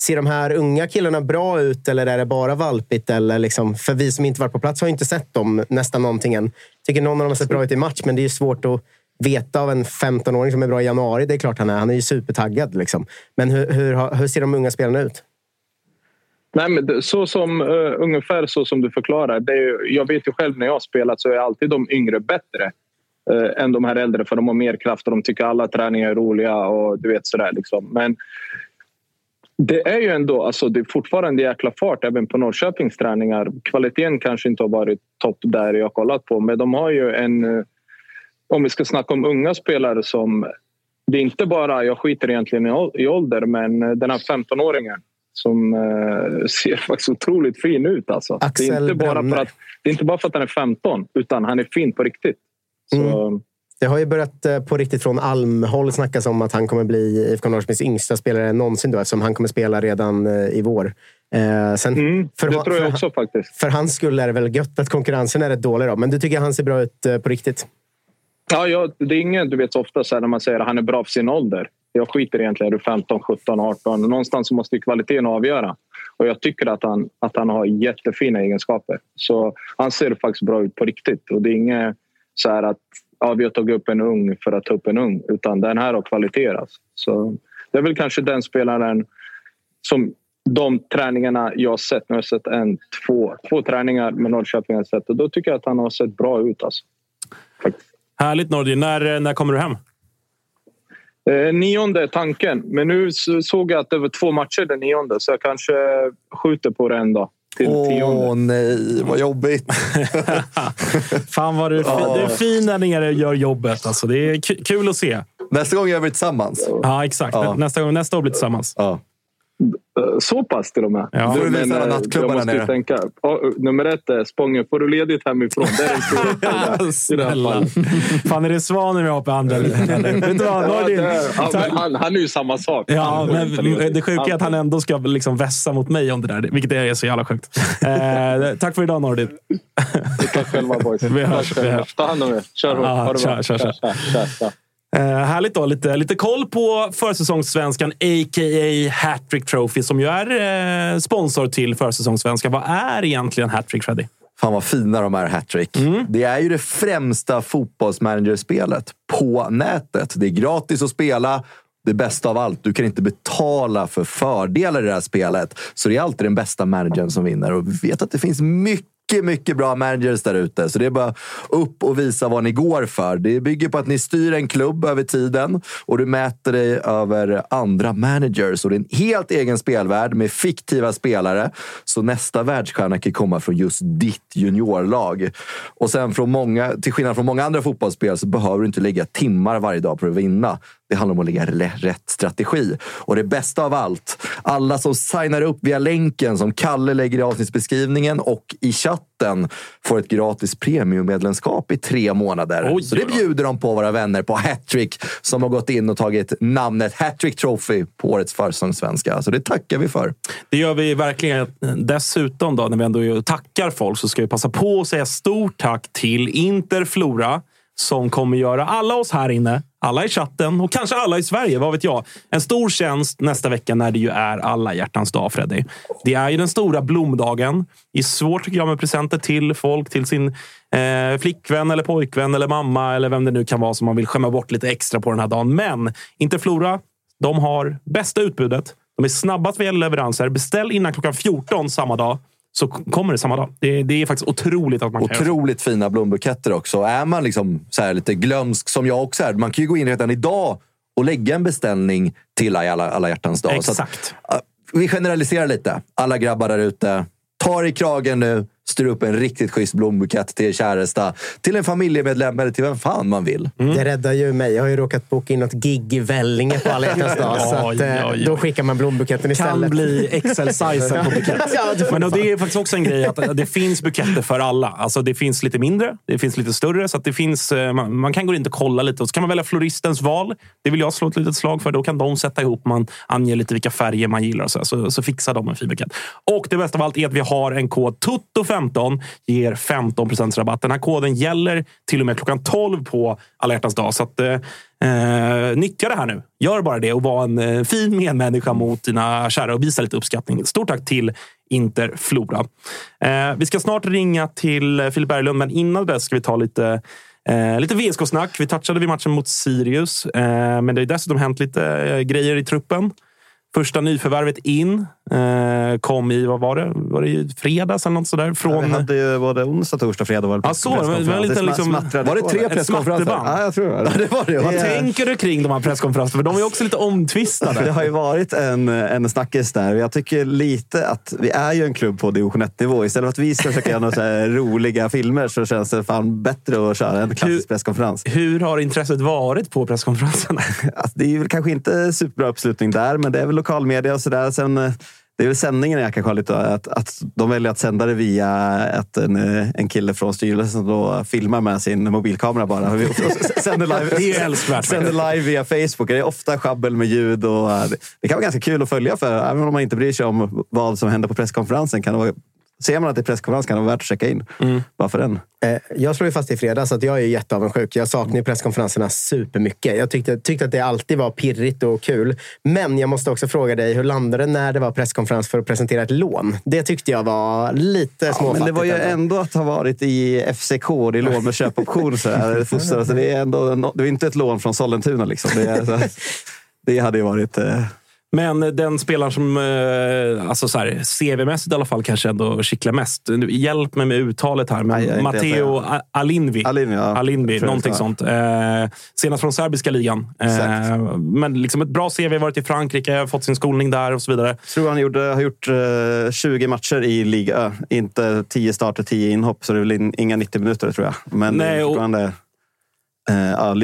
Ser de här unga killarna bra ut eller är det bara valpigt? Eller liksom, för vi som inte varit på plats har inte sett dem nästan någonting än. Tycker någon av dem har sett bra ut i match, men det är ju svårt att veta av en 15-åring som är bra i januari. Det är klart han är. Han är ju supertaggad. Liksom. Men hur, hur, hur ser de unga spelarna ut?
Nej, men så som, uh, ungefär så som du förklarar. Det är, ju- jag vet ju själv när jag har spelat så är alltid de yngre bättre eh, än de här äldre för de har mer kraft och de tycker alla träningar är roliga och du vet sådär. Liksom. Men det är ju ändå, alltså det är fortfarande jäkla fart även på Norrköpings träningar. Kvaliteten kanske inte har varit topp där jag har kollat på men de har ju en, eh, om vi ska snacka om unga spelare som det är inte bara, jag skiter egentligen i ål- i ålder, men den här 15-åringen som eh, ser faktiskt otroligt fin ut. Alltså. Det, är
Axel
inte bara för att, det är inte bara för att han är 15, utan han är fin på riktigt. Så,
Det har ju börjat eh, på riktigt från Almhåll snackas om att han kommer bli IFK Norrköpings yngsta spelare någonsin då, eftersom han kommer spela redan eh, i vår. Eh, sen, för,
det tror jag
för,
också faktiskt.
för hans skull är det väl gött att konkurrensen är rätt dålig. Då. Men du tycker han ser bra ut eh, på riktigt?
Ja, jag, det är ingen, du vet så ofta så här när man säger att han är bra för sin ålder. Jag skiter egentligen är du 15, 17, 18. Någonstans måste ju kvaliteten avgöra. Och jag tycker att han, att han har jättefina egenskaper. Så han ser faktiskt bra ut på riktigt. Och det är inget så här att ja, vi har tagit upp en ung för att ta upp en ung. Utan den här har kvaliteter. alltså. Så det är väl kanske den spelaren som de träningarna jag har sett. Nu har jag sett en, två, två träningar med Norrköping. jag sett, och då tycker jag att han har sett bra ut. Alltså.
Härligt Nordin. När, när kommer du hem?
Eh, nionde är tanken, men nu så- såg jag att det var två matcher den nionde så jag kanske skjuter på det en dag. Till tionde.
Åh nej, vad jobbigt.
Fan vad du, är fin- du är fin där nere och gör jobbet. Alltså, det är ku- kul att se.
Nästa gång gör vi det tillsammans.
Ja, exakt.
Ja.
Nästa, gång, nästa år blir det tillsammans.
Ja.
Så pass till och med.
Ja.
Du
men, eh, jag måste ju tänka. Nummer ett är Spången. Får du ledigt hemifrån? Det är den stora
Snälla. Fan, är det Svanen vi har på andra?
Han, han är ju samma sak.
Ja, men det sjuka är att han ändå ska liksom vässa mot mig om det där, vilket är så jävla sjukt. Eh, tack för idag Nordin.
Tack själva boys.
Vi hörs, vi.
Ta hand om er. Kör hårt. Ha det
kör,
bra.
kör, kör.
Tja.
Eh, härligt då. Lite, lite koll på försäsongssvenskan, a.k.a. Hattrick Trophy, som ju är eh, sponsor till försäsongssvenskan. Vad är egentligen Hattrick, Freddy?
Fan vad fina de är, hattrick. Det är ju det främsta fotbollsmanagerspelet på nätet. Det är gratis att spela. Det bästa av allt, du kan inte betala för fördelar i det här spelet. Så det är alltid den bästa managern som vinner. Och vi vet att det finns mycket mycket bra managers där ute. Så det är bara upp och visa vad ni går för. Det bygger på att ni styr en klubb över tiden och du mäter dig över andra managers. Och det är en helt egen spelvärld med fiktiva spelare. Så nästa världsstjärna kan komma från just ditt juniorlag. Och sen från många, till skillnad från många andra fotbollsspel så behöver du inte lägga timmar varje dag på att vinna. Det handlar om att lägga rä- rätt strategi. Och det bästa av allt, alla som signar upp via länken som Kalle lägger i avsnittsbeskrivningen och i chatten får ett gratis premiummedlemskap i tre månader.
Oj,
Så det bjuder de på våra vänner på Hattrick som har gått in och tagit namnet Hattrick Trophy på årets försäsongssvenska. Så det tackar vi för.
Det gör vi verkligen. Dessutom, då, när vi ändå tackar folk, så ska vi passa på att säga stort tack till Interflora som kommer göra alla oss här inne, alla i chatten och kanske alla i Sverige, vad vet jag, en stor tjänst nästa vecka när det ju är alla hjärtans dag, Freddy. Det är ju den stora blomdagen. Det är svårt tycker jag med presenter till folk, till sin eh, flickvän eller pojkvän eller mamma eller vem det nu kan vara som man vill skämma bort lite extra på den här dagen. Men Interflora, de har bästa utbudet. De är snabbast vad gäller leveranser. Beställ innan klockan 14 samma dag så kommer det samma dag. Det, det är faktiskt otroligt att man kan göra så.
Otroligt fina blombuketter också. Är man liksom så här lite glömsk som jag också är, man kan ju gå in redan idag och lägga en beställning till alla, alla hjärtans dag. Att,
Exakt.
ja, vi generaliserar lite. Alla grabbar där ute, ta i kragen nu. Styr upp en riktigt schysst blombukett till käresta, till en familjemedlem eller till vem fan man vill.
Det räddar ju mig. Jag har ju råkat boka in något gig i Vellinge på alla hjärtans dag. så att, eh,
Oj, oj, oj.
Då skickar man blombuketten istället.
kan bli XL-size på bukett.
Ja, det
Men
det
och det är faktiskt också en grej att det finns buketter för alla. Alltså det finns lite mindre, det finns lite större. Så att det finns, eh, man, man kan gå in och kolla lite och så kan man välja floristens val. Det vill jag slå ett litet slag för. Då kan de sätta ihop, man anger lite vilka färger man gillar och så, så, så fixar de en fin bukett. Och det bästa av allt är att vi har en kod 15 ger 15 rabatt. Den här koden gäller till och med klockan 12 på alla hjärtans dag. Så att, eh, eh, nyttja det här nu. Gör bara det och var en eh, fin medmänniska mot dina kära och visa lite uppskattning. Stort tack till Interflora. Eh, vi ska snart ringa till Filip Berglund, men innan dess ska vi ta lite Eh, lite VSK-snack. Vi touchade vid matchen mot Sirius, eh, men det har dessutom hänt lite eh, grejer i truppen. Första nyförvärvet in kom i, vad var det? Var det i fredags eller något sådär? Från...
Vi hade ju både onsdag, torsdag, fredag var det
Ja, så. Det var en
presskonferens.
liten
Det
liksom,
Var det tre
det.
presskonferenser?
Ja, jag tror det.
det var det.
Vad
Det-
tänker du kring de här presskonferenserna? För de är också lite omtvistade.
Det har ju varit en, en snackis där. Jag tycker lite att vi är ju en klubb på division 1-nivå. Istället för att vi ska försöka göra några så här roliga filmer så känns det fan bättre att köra en klassisk presskonferens.
Hur har intresset varit på presskonferenserna?
Alltså, det är väl kanske inte superbra uppslutning där, men det är väl lokalmedia och sådär. Sen, eh, det är väl sändningen jag kanske har lite att, att de väljer att sända det via att en, en kille från styrelsen då filmar med sin mobilkamera bara. Sänder live,
Det är älskvärt
Sänder live via Facebook. Det är ofta schabbel med ljud. Och, eh, det- det kan vara ganska kul att följa för även om man inte bryr sig om vad som händer på presskonferensen. Kan det vara, ser man att det är presskonferens kan det vara värt att checka in. Bara för den.
Eh, Jag slår ju fast i fredags att jag är jätteavundsjuk. Jag saknar ju presskonferenserna supermycket. Jag tyckte, tyckte att det alltid var pirrigt och kul. Men jag måste också fråga dig, hur landade det när det var presskonferens för att presentera ett lån? Det tyckte jag var lite
Ja,
småfattigt.
men det var ju
ändå.
att ha varit i FCK, det är lån med köpoption. Så här, så det är ändå det är inte ett lån från Sollentuna. Liksom. Det, är, det hade ju varit... Eh,
Men den spelaren som, eh, alltså så här, CV-mässigt i alla fall, kanske ändå kittlar mest. Hjälp mig med uttalet här.
Nej, jag är
Men
inte
Matteo Alinvi.
Alinvi, ja.
Alinvi,
jag
någonting
det
sånt. Eh, senast från serbiska ligan.
Exakt.
Eh, men liksom ett bra CV, varit i Frankrike, fått sin skolning där och så vidare.
tror han gjorde, har gjort eh, 20 matcher i Liga Ö. Inte 10 starter, 10 inhopp. Så det är väl in, inga 90 minuter tror jag. Men
Nej, och-
fortfarande... Eh, ja, li- Eh,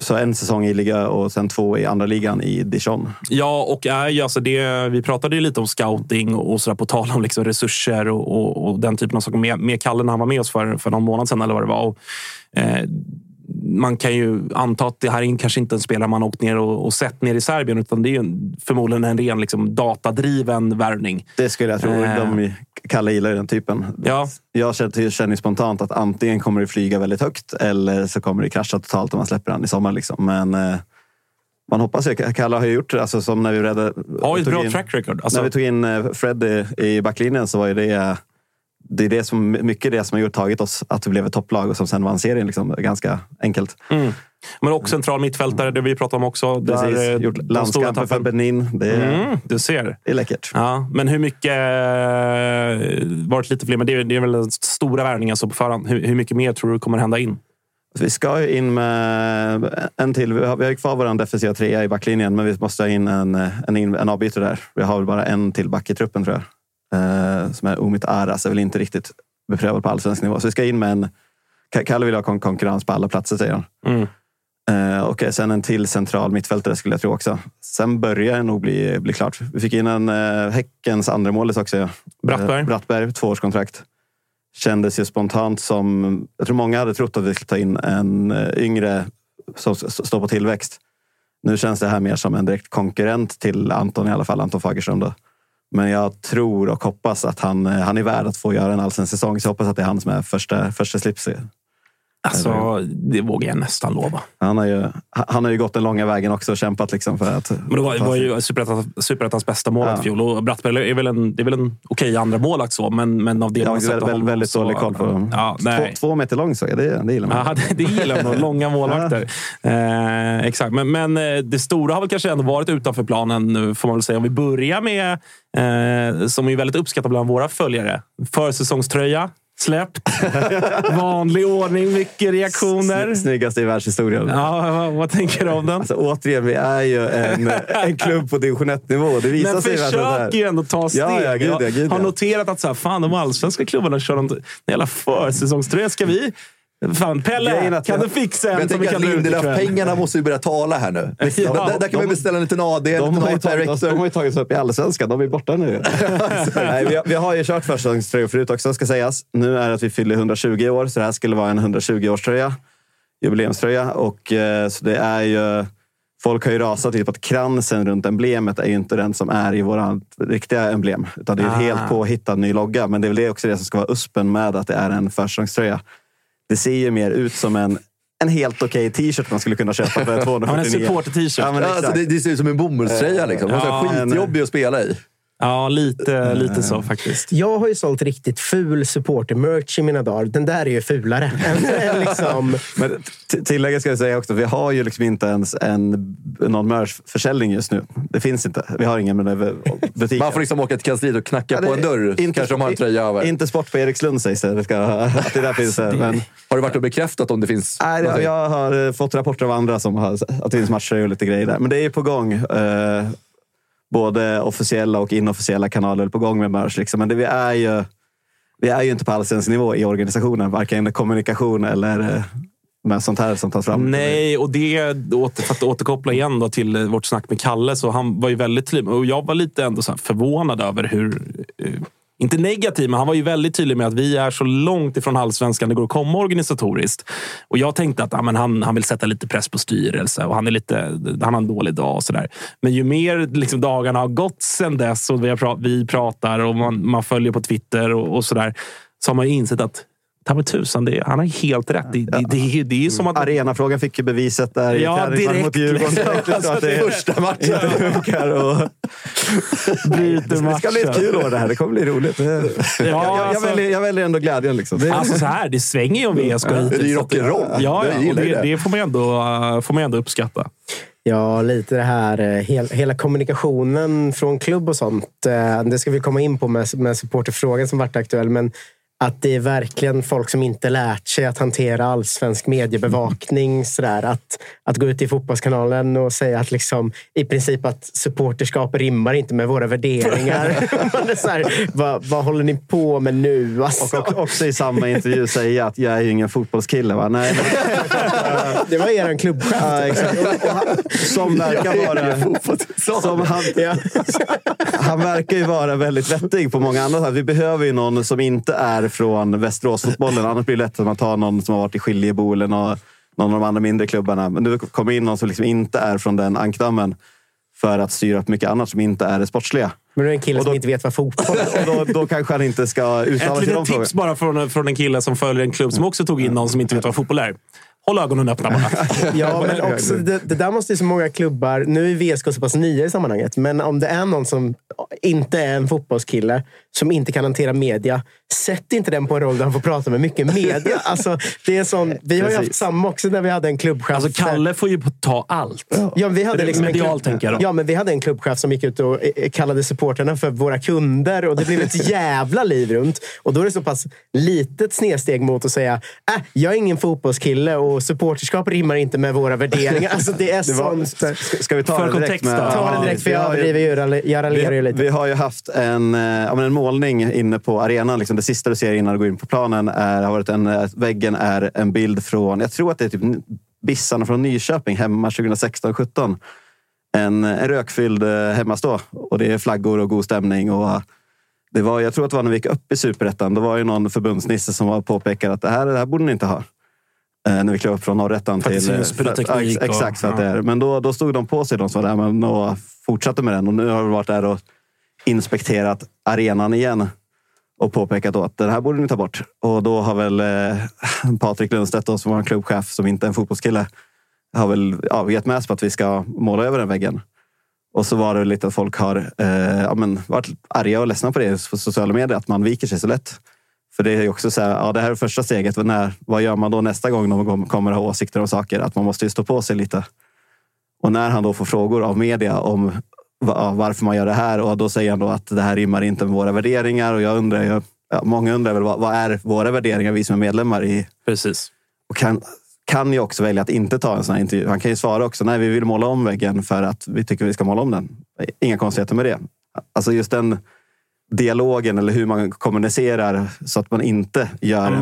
så en säsong i Liga och sen två i andra ligan i Dijon.
Ja, och är ju, alltså det, vi pratade ju lite om scouting och, och sådär på tal om liksom resurser och, och, och den typen av saker med, med Kalle när han var med oss för, för någon månad sedan eller vad det var. Och, eh, man kan ju anta att det här är kanske inte en spelare man åkt ner och, och sett ner i Serbien utan det är ju en, förmodligen en ren liksom, datadriven värvning.
Det skulle jag tro.
Eh.
De, Kalle gillar ju den typen.
Ja.
Jag känner, känner spontant att antingen kommer det flyga väldigt högt eller så kommer det krascha totalt om man släpper den i sommar. Liksom. Men eh, man hoppas ju. Kalle har ju gjort det. Alltså, som när vi räddade,
Har ju ett bra
in-
track record. Alltså,
När vi tog in eh, Fred i, i backlinjen så var ju det, det är det som, mycket det som har gjort, tagit oss att vi blev ett topplag och som sen vann serien. Liksom, ganska enkelt.
mm. Men också central mittfältare, det vi pratade om också.
Precis,
Där,
gjort landskamper för. Benin. Det är,
Mm, du ser.
det är läckert.
Ja, men hur mycket... eh, varit lite fler, men det är, det är väl den stora värvningen så på förhand. Hur, hur mycket mer tror du kommer hända in?
Vi ska ju in med en till. Vi har, vi har kvar vår defensiva trea i backlinjen, men vi måste ha in en, en, en avbytare där. Vi har väl bara en till back i truppen tror jag. Eh, som är Omid Aras, är väl inte riktigt beprövad på allsvensk nivå. Så vi ska in med en... Ka- Kalle vill ha kon- konkurrens på alla platser, säger han.
Mm.
Eh, och sen en till central mittfältare skulle jag tro också. Sen börjar det nog bli, bli klart. Vi fick in en eh, Häckens andra målis också.
Brattberg.
Eh, Brattberg, tvåårskontrakt. Kändes ju spontant som... Jag tror många hade trott att vi skulle ta in en eh, yngre som står på tillväxt. Nu känns det här mer som en direkt konkurrent till Anton, i alla fall Anton Fagerström. Då. Men jag tror och hoppas att han, eh, han är värd att få göra en allsvensk säsong. Så jag hoppas att det är han som är första, första slips.
Alltså, det vågar jag nästan lova.
Han har, ju, han har ju gått den långa vägen också och kämpat liksom för att...
Men det var, var ju Superettan- Superettans bästa målvakt
Ja.
fjol. Och Brattberg är väl en, det är väl en okej andra målvakt så, men, men av det
Jag
man sett
väldigt,
honom
väldigt
så-
dålig koll på
Ja, nej.
två, två meter lång så jag. Det, det gillar man.
Ja, det, det gillar man. Långa målvakter. Eh, exakt. Men, men eh, det stora har väl kanske ändå varit utanför planen nu, får man väl säga. Om vi börjar med, eh, som är väldigt uppskattat bland våra följare, försäsongströja. Släppt. Vanlig ordning, mycket reaktioner.
Sny- Snyggaste i världshistorien.
Ja, vad, tänker du om den?
Alltså, återigen, vi är ju en, en klubb på division 1-nivå. Det visar
Men
sig
ju ändå ta steg.
Ja, ja, gud, ja, gud,
jag har noterat att så här, fan, de allsvenska klubbarna kör en jävla försäsongströja. Ska vi... Fan, Pelle, kan du fixa en som vi kan?
Lindelöf-pengarna måste ju börja tala här nu.
Ja,
där, där kan man ju beställa en liten AD, en
De
liten
har, ju
art
tagit,
director.
de har ju tagit sig upp i allsvenskan. De är borta nu. Nej, vi, har, vi har ju kört försäsongströjor förut också, ska sägas. Nu är det att vi fyller 120 år, så det här skulle vara en 120-årströja. Jubileumströja. Och, eh, så det är ju, folk har ju rasat på att kransen runt emblemet är ju inte den som är i våra riktiga emblem. Utan det är en
Ah.
helt påhittad ny logga. Men det är väl det också det som ska vara uspen med att det är en försäsongströja. Det ser ju mer ut som en, en helt okej t-shirt man skulle kunna köpa för
Ja, men
249.
en supporter-t-shirt.
Ja, men
Ja, alltså, det, det ser ut som en bomullströja. Liksom.
Ja,
är skitjobbig att spela i.
Ja, lite, lite så faktiskt.
Jag har ju sålt riktigt ful supporter-merch i mina dagar. Den där är ju fulare. än liksom,
Men tillägga ska jag säga också, vi har ju liksom inte ens en, någon merch-försäljning just nu. Det finns inte. Vi har ingen butik.
Man får liksom åka till kansliet och knacka
Ja,
på
det-
en dörr.
inte-
Kanske de har en tröja över.
Inte sport på Erikslund sägs det. det ska, att det där finns. Men,
Har du varit och bekräftat om det finns?
nej, jag, jag har eh, fått rapporter av andra som har, att det finns matcher och lite grejer där. Men det är ju på gång. Både officiella och inofficiella kanaler är på gång med merch. Liksom. Men det, vi, är ju, vi är ju inte på allsvensk nivå i organisationen. Varken kommunikation eller eh, med sånt här som tas fram.
Nej, och det, för att återkoppla igen då till eh, vårt snack med Kalle, så han var ju väldigt tydlig. Och jag var lite ändå så här förvånad över hur... Eh, inte negativ, men han var ju väldigt tydlig med att vi är så långt ifrån allsvenskan det går att komma organisatoriskt. Och jag tänkte att ja, men han, han vill sätta lite press på styrelse och han, är lite, han har en dålig dag. och sådär. Men ju mer liksom, dagarna har gått sen dess och vi, har vi pratar och man, man följer på Twitter och, och sådär så har man ju insett att ta mig tusan, det, han har helt rätt. Det, det, det, det är som att...
Arenafrågan fick ju beviset där
Ja,
i träningsmatchen
direkt,
mot Djurgården.
liksom.
Det
Alltså,
första matchen inte funkar. Och...
Bryter
Det ska bli ett kul år det här. Det kommer bli roligt. Det- jag, jag,
alltså-
väljer, jag väljer ändå glädjen. Liksom. Det,
Alltså så här, det svänger ju om VSK
Ja,
hittills.
det är ju rock'n'roll.
Ja, ja och det,
det.
får man ändå, får man ändå uppskatta.
Ja, lite det här, eh, hel, hela kommunikationen från klubb och sånt. eh, Det ska vi komma in på med, med supporterfrågan som varit aktuell. Men att det är verkligen folk som inte lärt sig att hantera allsvensk mediebevakning. Sådär. Att, att gå ut i Fotbollskanalen och säga att liksom, i princip att supporterskap rimmar inte med våra värderingar. Man är så här, vad, vad håller ni på med nu? Alltså,
och, och också i samma intervju säga att jag är ju ingen fotbollskille. Va? Nej,
det var er klubbchef.
ja, som verkar vara... Som han,
Ja.
han verkar ju vara väldigt vettig på många andra sätt. Vi behöver ju någon som inte är från Västeråsfotbollen. Annars blir det lätt att man tar någon som har varit i Skiljebo eller någon, någon av de andra mindre klubbarna. Men nu kommer in någon som liksom inte är från den ankdammen för att styra upp mycket annat som inte är det sportsliga.
Men du är en kille
då-
som inte vet vad fotboll är.
Och då, då kanske han inte ska uttala
Ett
sig i de
litet
frågorna.
tips bara från, från en kille som följer en klubb som också tog in någon som inte vet vad fotboll är. Håll ögonen öppna bara.
Ja, men också, det, det där måste ju så många klubbar... Nu är VSK så pass nya i sammanhanget, men om det är någon som inte är en fotbollskille, som inte kan hantera media, sätt inte den på en roll där han får prata med mycket media. Alltså, det är sån, vi har ju haft samma också när vi hade en klubbchef.
Alltså, Kalle får ju ta allt.
Ja, vi hade liksom en
Medialt,
klubb,
tänker jag då.
Ja, men vi hade en klubbchef som gick ut och eh, kallade supporterna för våra kunder. Och Det blev ett jävla liv runt. Och Då är det så pass litet snedsteg mot att säga äh, jag är ingen fotbollskille och supporterskap rimmar inte med våra värderingar. Alltså, det är
Det var,
sånt.
ska, vi ta
För
det direkt?
kontext då.
Ta det direkt, för jag överdriver ju. Jag ralj- Jag raljerar ju lite.
vi har ju haft en, eh, ja, men en målning inne på arenan. Liksom det sista du ser innan du går in på planen är, har varit en, eh, väggen är en bild från, jag tror att det är typ Bissarna från Nyköping hemma 2016-17. En, en rökfylld eh, hemmastå och det är flaggor och god stämning. Och det var, jag tror att det var när vi gick upp i superettan. Då var ju någon förbundsnisse som var påpekade att det här, det här borde ni inte ha. Eh, när vi klev upp från
det
till...
syns pyroteknik
exakt, att det är. Men då, då stod de på sig, de som var där, men, och fortsatte med den. Och nu har vi varit där och inspekterat arenan igen och påpekat att den här borde ni ta bort. Och då har väl eh, Patrik Lundstedt, då, som var en klubbchef som inte är en fotbollskille, har väl ja, gett med sig på att vi ska måla över den väggen. Och så var det lite att folk har eh, ja, men, varit arga och ledsna på det på sociala medier, att man viker sig så lätt. För det är ju också så här, ja, det här är första steget. Men När, vad gör man då nästa gång någon kommer ha åsikter om saker? Att man måste ju stå på sig lite. Och när han då får frågor av media om varför man gör det här och då säger han då att det här rimmar inte med våra värderingar. Och jag undrar, ju- ja, många undrar väl vad, vad är våra värderingar, vi som är medlemmar i...
Precis.
Och kan, kan ju också välja att inte ta en sån här intervju. Han kan ju svara också, nej vi vill måla om väggen för att vi tycker vi ska måla om den. Inga konstigheter med det. Alltså just den dialogen eller hur man kommunicerar så att man inte gör
man
en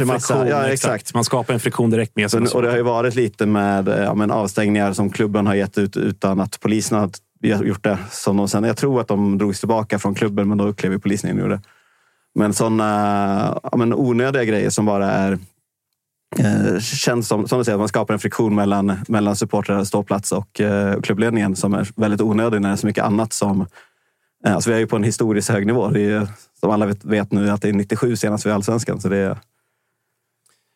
en
massa.
friktion.
Ja,
exakt.
exakt.
Man skapar en friktion direkt med sig.
Och det har ju varit lite med ja, men avstängningar som klubben har gett ut utan att polisen har gjort det. Som de sen, jag tror att de drogs tillbaka från klubben, men då klev ju polisen in och det. Men sådana ja, men onödiga grejer som bara är eh, känns som, som du säger, att man skapar en friktion mellan, mellan supportrar, ståplats och eh, klubbledningen som är väldigt onödig när det är så mycket annat som... Eh, alltså vi är ju på en historiskt hög nivå. Det är, ju, som alla vet, vet nu att det är 97 senast vi är i allsvenskan. Så det är,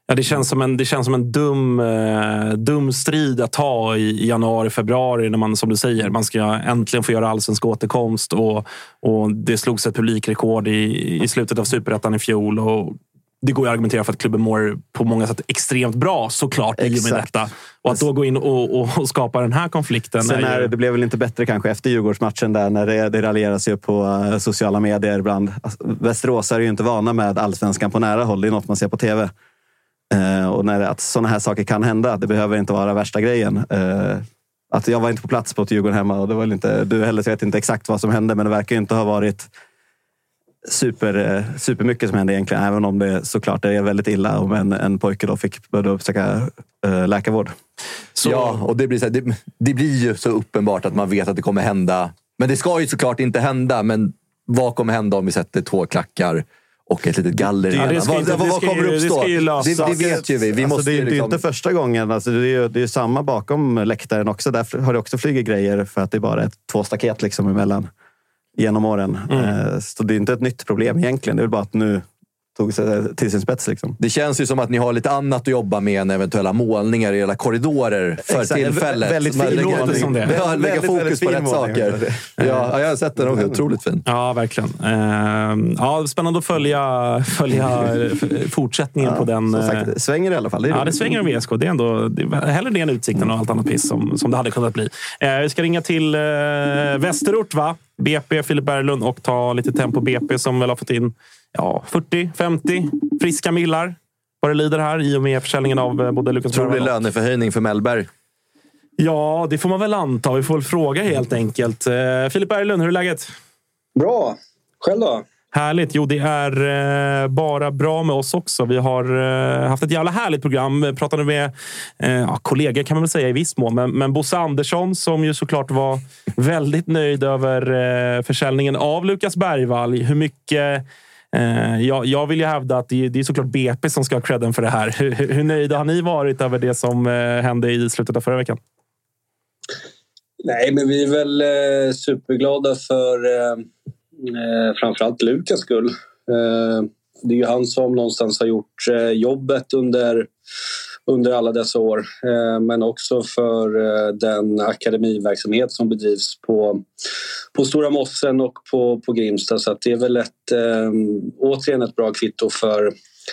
Ja, det känns som en, det känns som en dum, eh, dum strid att ta i, i januari, februari när man, som du säger, man ska äntligen få göra allsvensk återkomst och, och det slogs ett publikrekord i, i slutet av superettan i fjol. Och det går ju att argumentera för att klubben mår på många sätt extremt bra såklart i och med detta. Och att då gå in och, och, och skapa den här konflikten.
Sen
är ju-
det blev väl inte bättre kanske efter Djurgårdsmatchen där när det, det raljeras ju på eh, sociala medier ibland. Alltså, Västerås är ju inte vana med allsvenskan på nära håll. Det är något man ser på tv. Eh, och när att sådana här saker kan hända. Det behöver inte vara värsta grejen. Eh, att jag var inte på plats på ett Djurgården hemma och det var inte du heller, så jag vet inte exakt vad som hände. Men det verkar inte ha varit super, eh, supermycket som hände egentligen. Även om det såklart är väldigt illa om en, en pojke då fick börja uppsöka eh, läkarvård.
Ja, och det blir, så här, det, det blir ju så uppenbart att man vet att det kommer hända. Men det ska ju såklart inte hända. Men vad kommer hända om vi sätter två klackar och ett litet galler
det
Vad,
inte-
vad,
det
vad
ska
kommer
ju- det
uppstå?
lösas.
det, det vet ju vi. vi
alltså,
måste
det är
ju
ju
liksom...
inte första gången. Alltså, det, är ju, det är ju samma bakom läktaren också. Där har det också flugit grejer för att det bara är två staket liksom emellan genom åren.
Mm.
Eh, Så det är inte ett nytt problem egentligen. Det är bara att nu tog sig till sin spets. Liksom.
Det känns ju som att ni har lite annat att jobba med än eventuella målningar i era korridorer för
Exakt.
tillfället.
Väldigt fin målning.
som det.
Ja, lägga
Väldigt,
fokus
väldigt
på rätt
målning.
saker. Ja, ja, jag har sett den också. Otroligt fin.
Ja, verkligen. Eh, ja, spännande att följa, följa fortsättningen på den.
Som
eh,
sagt, det svänger i alla fall. Det
Ja, det svänger om VSK. Det är ändå det är hellre det än Utsikten och allt annat piss som, som det hade kunnat bli. Eh, vi ska ringa till eh, Västerort, va? BP, Filip Berglund och ta lite tempo BP som väl har fått in ja, 40-50 friska millar vad det lider här i och med försäljningen av eh, både Lukas
Otrolig
Bergvall och-
löneförhöjning för Mellberg.
Ja, det får man väl anta. Vi får väl fråga helt enkelt. Eh, Filip Berglund, hur är läget?
Bra. Själv då?
Härligt. Jo, det är eh, bara bra med oss också. Vi har haft ett jävla härligt program. Vi pratade med ja, kollegor kan man väl säga i viss mån. Men, men Bosse Andersson som ju såklart var väldigt nöjd över försäljningen av Lukas Bergvall. Hur mycket... Eh, jag, jag vill ju hävda att det, det är såklart BP som ska ha credden för det här. Hur, hur nöjda har ni varit över det som eh, hände i slutet av förra veckan?
Nej, men vi är väl eh, superglada för eh, eh framförallt Lukas skull. Eh, det är ju han som någonstans har gjort eh, jobbet under, under alla dessa år. Eh, men också för eh, den akademiverksamhet som bedrivs på, på Stora Mossen och på, på Grimsta. Så att det är väl ett, eh, återigen ett bra kvitto för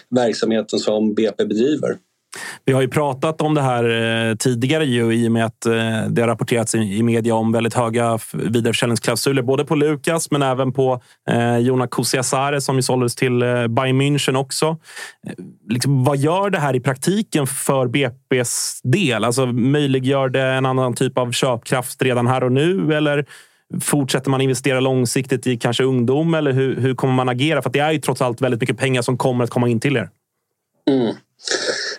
verksamheten som BP bedriver.
Vi har ju pratat om det här eh, tidigare ju, i och med att eh, det har rapporterats i, media om väldigt höga vidareförsäljningsklausuler. Både på Lukas men även på eh, Jona Kusiasare som ju såldes till eh, Bayern München också. Eh, liksom, vad gör det här i praktiken för BP's del? Alltså, möjliggör det en annan typ av köpkraft redan här och nu? Eller fortsätter man investera långsiktigt i kanske ungdom? Eller hur, hur kommer man agera? För att det är ju trots allt väldigt mycket pengar som kommer att komma in till er.
Mm.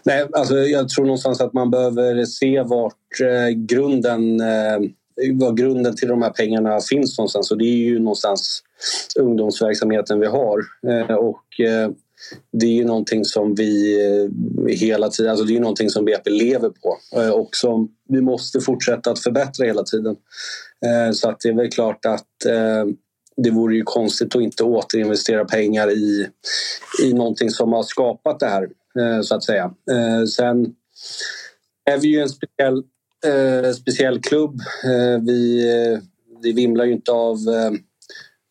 Nej, alltså jag tror någonstans att man behöver se vart eh, grunden eh, var grunden till de här pengarna finns någonstans. Och det är ju någonstans ungdomsverksamheten vi har. Eh, och eh, det är ju någonting som vi eh, hela tiden, alltså det är någonting som BP lever på eh, och som vi måste fortsätta att förbättra hela tiden. Så att det är väl klart att det vore ju konstigt att inte återinvestera pengar i, i någonting som har skapat det här, Eh, så att säga. Eh, sen är vi ju en speciell eh, speciell klubb. Eh, vi, eh, vi vimlar ju inte av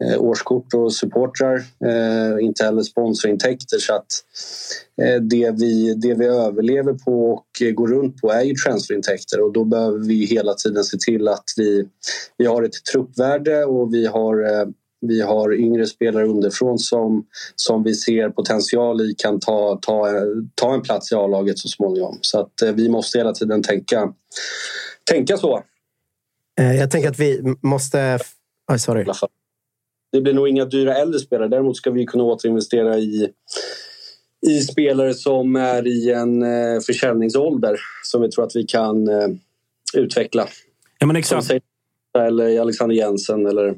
eh, årskort och supportrar. Eh, inte heller sponsorintäkter. Så att, eh, det, vi, det vi överlever på och går runt på är ju transferintäkter och då behöver vi hela tiden se till att vi, vi har ett truppvärde och vi har vi har yngre spelare underifrån som, som vi ser potential i kan ta, ta, ta en plats i A-laget så småningom. Så att eh, vi måste hela tiden tänka, tänka så.
Eh, jag tänker att vi måste... Oh, sorry.
Det blir nog inga dyra äldre spelare. Däremot ska vi kunna återinvestera i, i spelare som är i en eh, försäljningsålder som vi tror att vi kan utveckla.
Ja, men exakt.
Eller Alexander Jensen eller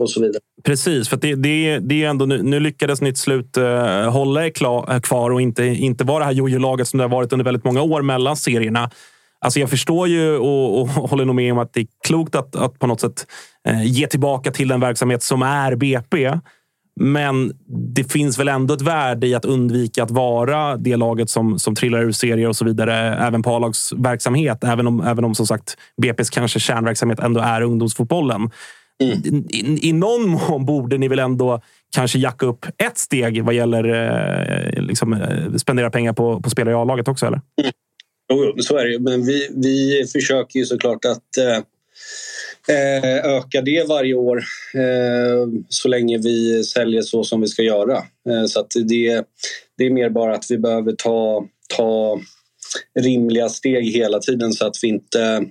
och så vidare.
Precis, för det, det, det är ändå nu, nu lyckades ni till slut uh, hålla er klar, kvar och inte, inte vara det här jojo-laget som det har varit under väldigt många år mellan serierna. Alltså jag förstår ju och, och håller nog med om att det är klokt att, att på något sätt uh, ge tillbaka till den verksamhet som är BP. Men det finns väl ändå ett värde i att undvika att vara det laget som, som trillar ur serier och så vidare, även på A-lagsverksamhet. Även om, även om som sagt BPs kanske kärnverksamhet ändå är ungdomsfotbollen. Mm. I, I, någon mån borde ni väl ändå kanske jacka upp ett steg vad gäller eh, liksom, eh, spendera pengar på, på spelare i A-laget också? Eller?
Mm. Jo, så är det Men vi, vi försöker ju såklart att eh, eh, öka det varje år eh, så länge vi säljer så som vi ska göra. Eh, så att det, det är mer bara att vi behöver ta, ta rimliga steg hela tiden så att vi inte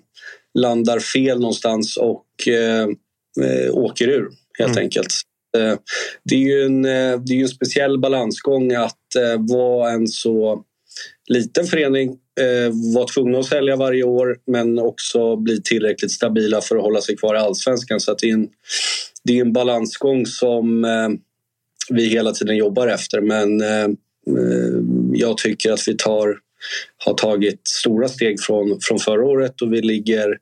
landar fel någonstans och eh, åker ur helt mm. enkelt. Eh, det är ju en, eh, det är en speciell balansgång att eh, vara en så liten förening, eh, vara tvungna att sälja varje år men också bli tillräckligt stabila för att hålla sig kvar i allsvenskan. Så det, är en, det är en balansgång som eh, vi hela tiden jobbar efter men eh, jag tycker att vi tar har tagit stora steg från, från förra året och vi ligger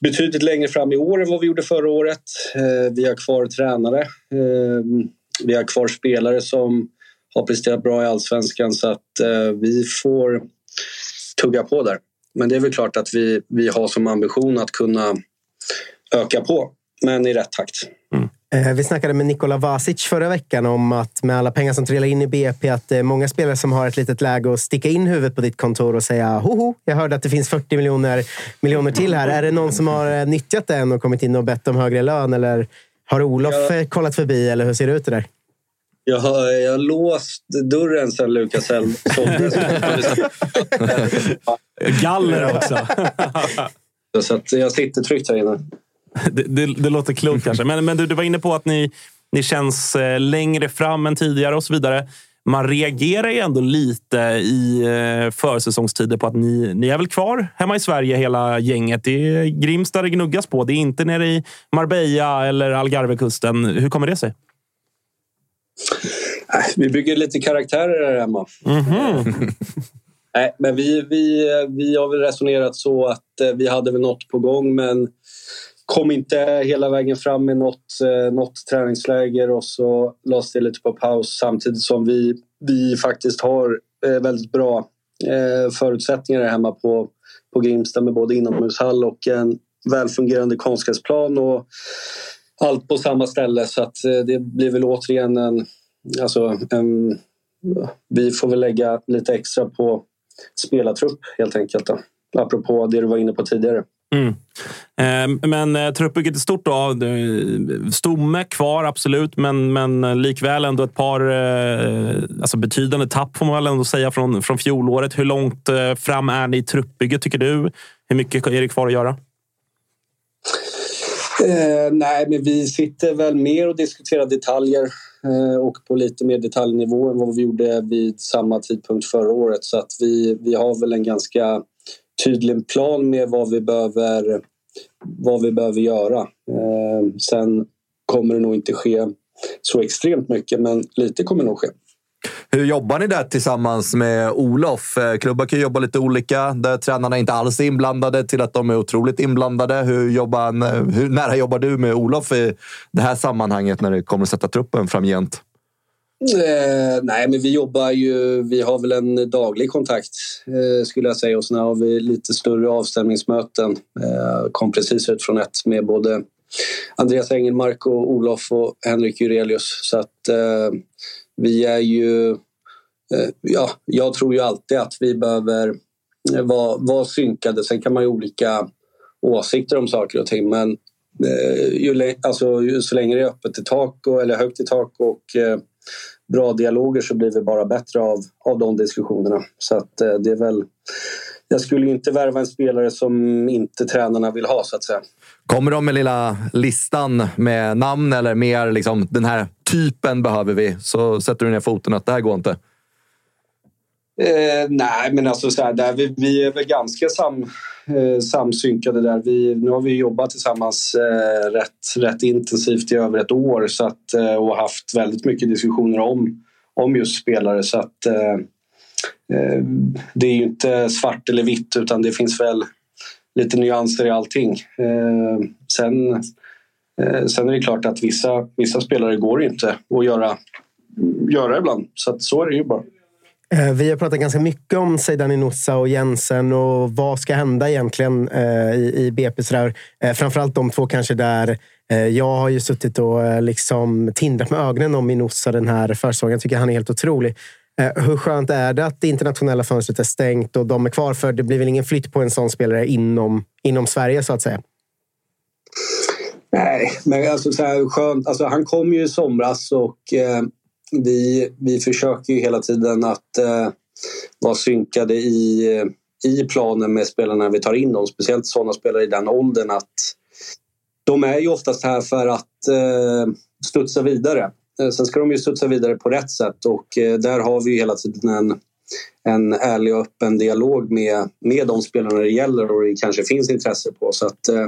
betydligt längre fram i år än vad vi gjorde förra året. Eh, vi har kvar tränare. Eh, vi har kvar spelare som har presterat bra i allsvenskan så att eh, vi får tugga på där. Men det är väl klart att vi, vi har som ambition att kunna öka på, men i rätt takt. Mm.
Eh, vi snackade med Nikola Vasic förra veckan om att med alla pengar som trillar in i BP, att det är många spelare som har ett litet läge att sticka in huvudet på ditt kontor och säga hoho, jag hörde att det finns 40 miljoner, miljoner till här. Är det någon som har eh, nyttjat den och kommit in och bett om högre lön? Eller har Olof jag, eh, kollat förbi? Eller hur ser det ut det där?
Jag har, jag har låst dörren sen Lukas såldes.
Galler också.
så att jag sitter tryggt här inne.
Det, det, det, låter klokt kanske. Men, men du, du var inne på att ni, ni känns eh, längre fram än tidigare och så vidare. Man reagerar ju ändå lite i eh, försäsongstider på att ni, ni är väl kvar hemma i Sverige hela gänget. Det är Grimsta det gnuggas på. Det är inte nere i Marbella eller Algarvekusten. Hur kommer det sig?
Vi bygger lite karaktärer här hemma. Mm -hmm. Nej, men vi, vi, vi har väl resonerat så att eh, vi hade väl något på gång men kom inte hela vägen fram med något, eh, något träningsläger och så lades det lite på paus samtidigt som vi, vi faktiskt har eh, väldigt bra eh, förutsättningar hemma på, på Grimsta med både inomhushall och en välfungerande konstgräsplan och allt på samma ställe så att eh, det blir väl återigen en, alltså en, vi får väl lägga lite extra på spelartrupp helt enkelt. Då. Apropå det du var inne på tidigare. Mm.
Eh, men eh, truppbygget är stort. Då. Stomme kvar, absolut, men, men eh, likväl ändå ett par alltså betydande tapp får man väl ändå säga från, från fjolåret. Hur långt fram är ni i truppbygget tycker du? Hur mycket är det kvar att göra?
Eh, nej, men vi sitter väl mer och diskuterar detaljer eh, och på lite mer detaljnivå än vad vi gjorde vid samma tidpunkt förra året. Så att vi, vi har väl en ganska tydlig plan med vad vi behöver, vad vi behöver göra. Eh, sen kommer det nog inte ske så extremt mycket, men lite kommer nog ske.
Hur jobbar ni där tillsammans med Olof? Eh, klubbar kan ju jobba lite olika, där tränarna inte alls är inblandade till att de är otroligt inblandade. Hur, jobbar, eh, hur nära jobbar du med Olof i det här sammanhanget när det kommer att sätta truppen framgent?
Eh, nej, men vi jobbar ju... Vi har väl en daglig kontakt eh, skulle jag säga och sen har vi lite större avstämningsmöten. Eh, kom precis ut från ett med både Andreas Engelmark och Olof och Henrik Jurelius. Så att eh, vi är ju... Eh, ja, jag tror ju alltid att vi behöver eh, vara, vara synkade. Sen kan man ju ha olika åsikter om saker och ting men eh, ju, alltså, ju, så länge det är öppet i tak och, eller högt i tak och eh, bra dialoger så blir vi bara bättre av, av de diskussionerna. Så att eh, det är väl... Jag skulle inte värva en spelare som inte tränarna vill ha så att säga.
Kommer de med lilla listan med namn eller mer liksom den här typen behöver vi så sätter du ner foten att det här går inte?
Eh, nej, men alltså så här, där vi, vi är väl ganska sam, eh, samsynkade där. Vi, nu har vi jobbat tillsammans eh, rätt, rätt intensivt i över ett år så att, eh, och haft väldigt mycket diskussioner om, om just spelare. Så att, eh, eh det är ju inte svart eller vitt utan det finns väl lite nyanser i allting. Eh, sen, eh, sen är det klart att vissa, vissa spelare går inte att göra, göra ibland. Så att så är det ju bara.
Eh, vi har pratat ganska mycket om Zeidan Inossa och Jensen och vad ska hända egentligen eh, i, BP. Sådär. Eh, framförallt de två kanske där. Jag har ju suttit och liksom tindrat med ögonen om Inossa den här försäsongen. Jag tycker han är helt otrolig. Hur skönt är det att det internationella fönstret är stängt och de är kvar? För det blir väl ingen flytt på en sån spelare inom, inom Sverige så att säga?
Nej, men alltså så här, skönt. Alltså, han kom ju i somras och eh, vi, vi försöker ju hela tiden att eh, vara synkade i, i planen med spelarna vi tar in dem. Speciellt sådana spelare i den åldern att de är ju oftast här för att eh, studsa vidare. Eh, sen ska de ju studsa vidare på rätt sätt och eh, där har vi hela tiden en, en ärlig och öppen dialog med, med de spelarna det gäller och det kanske finns intresse på. Så att eh,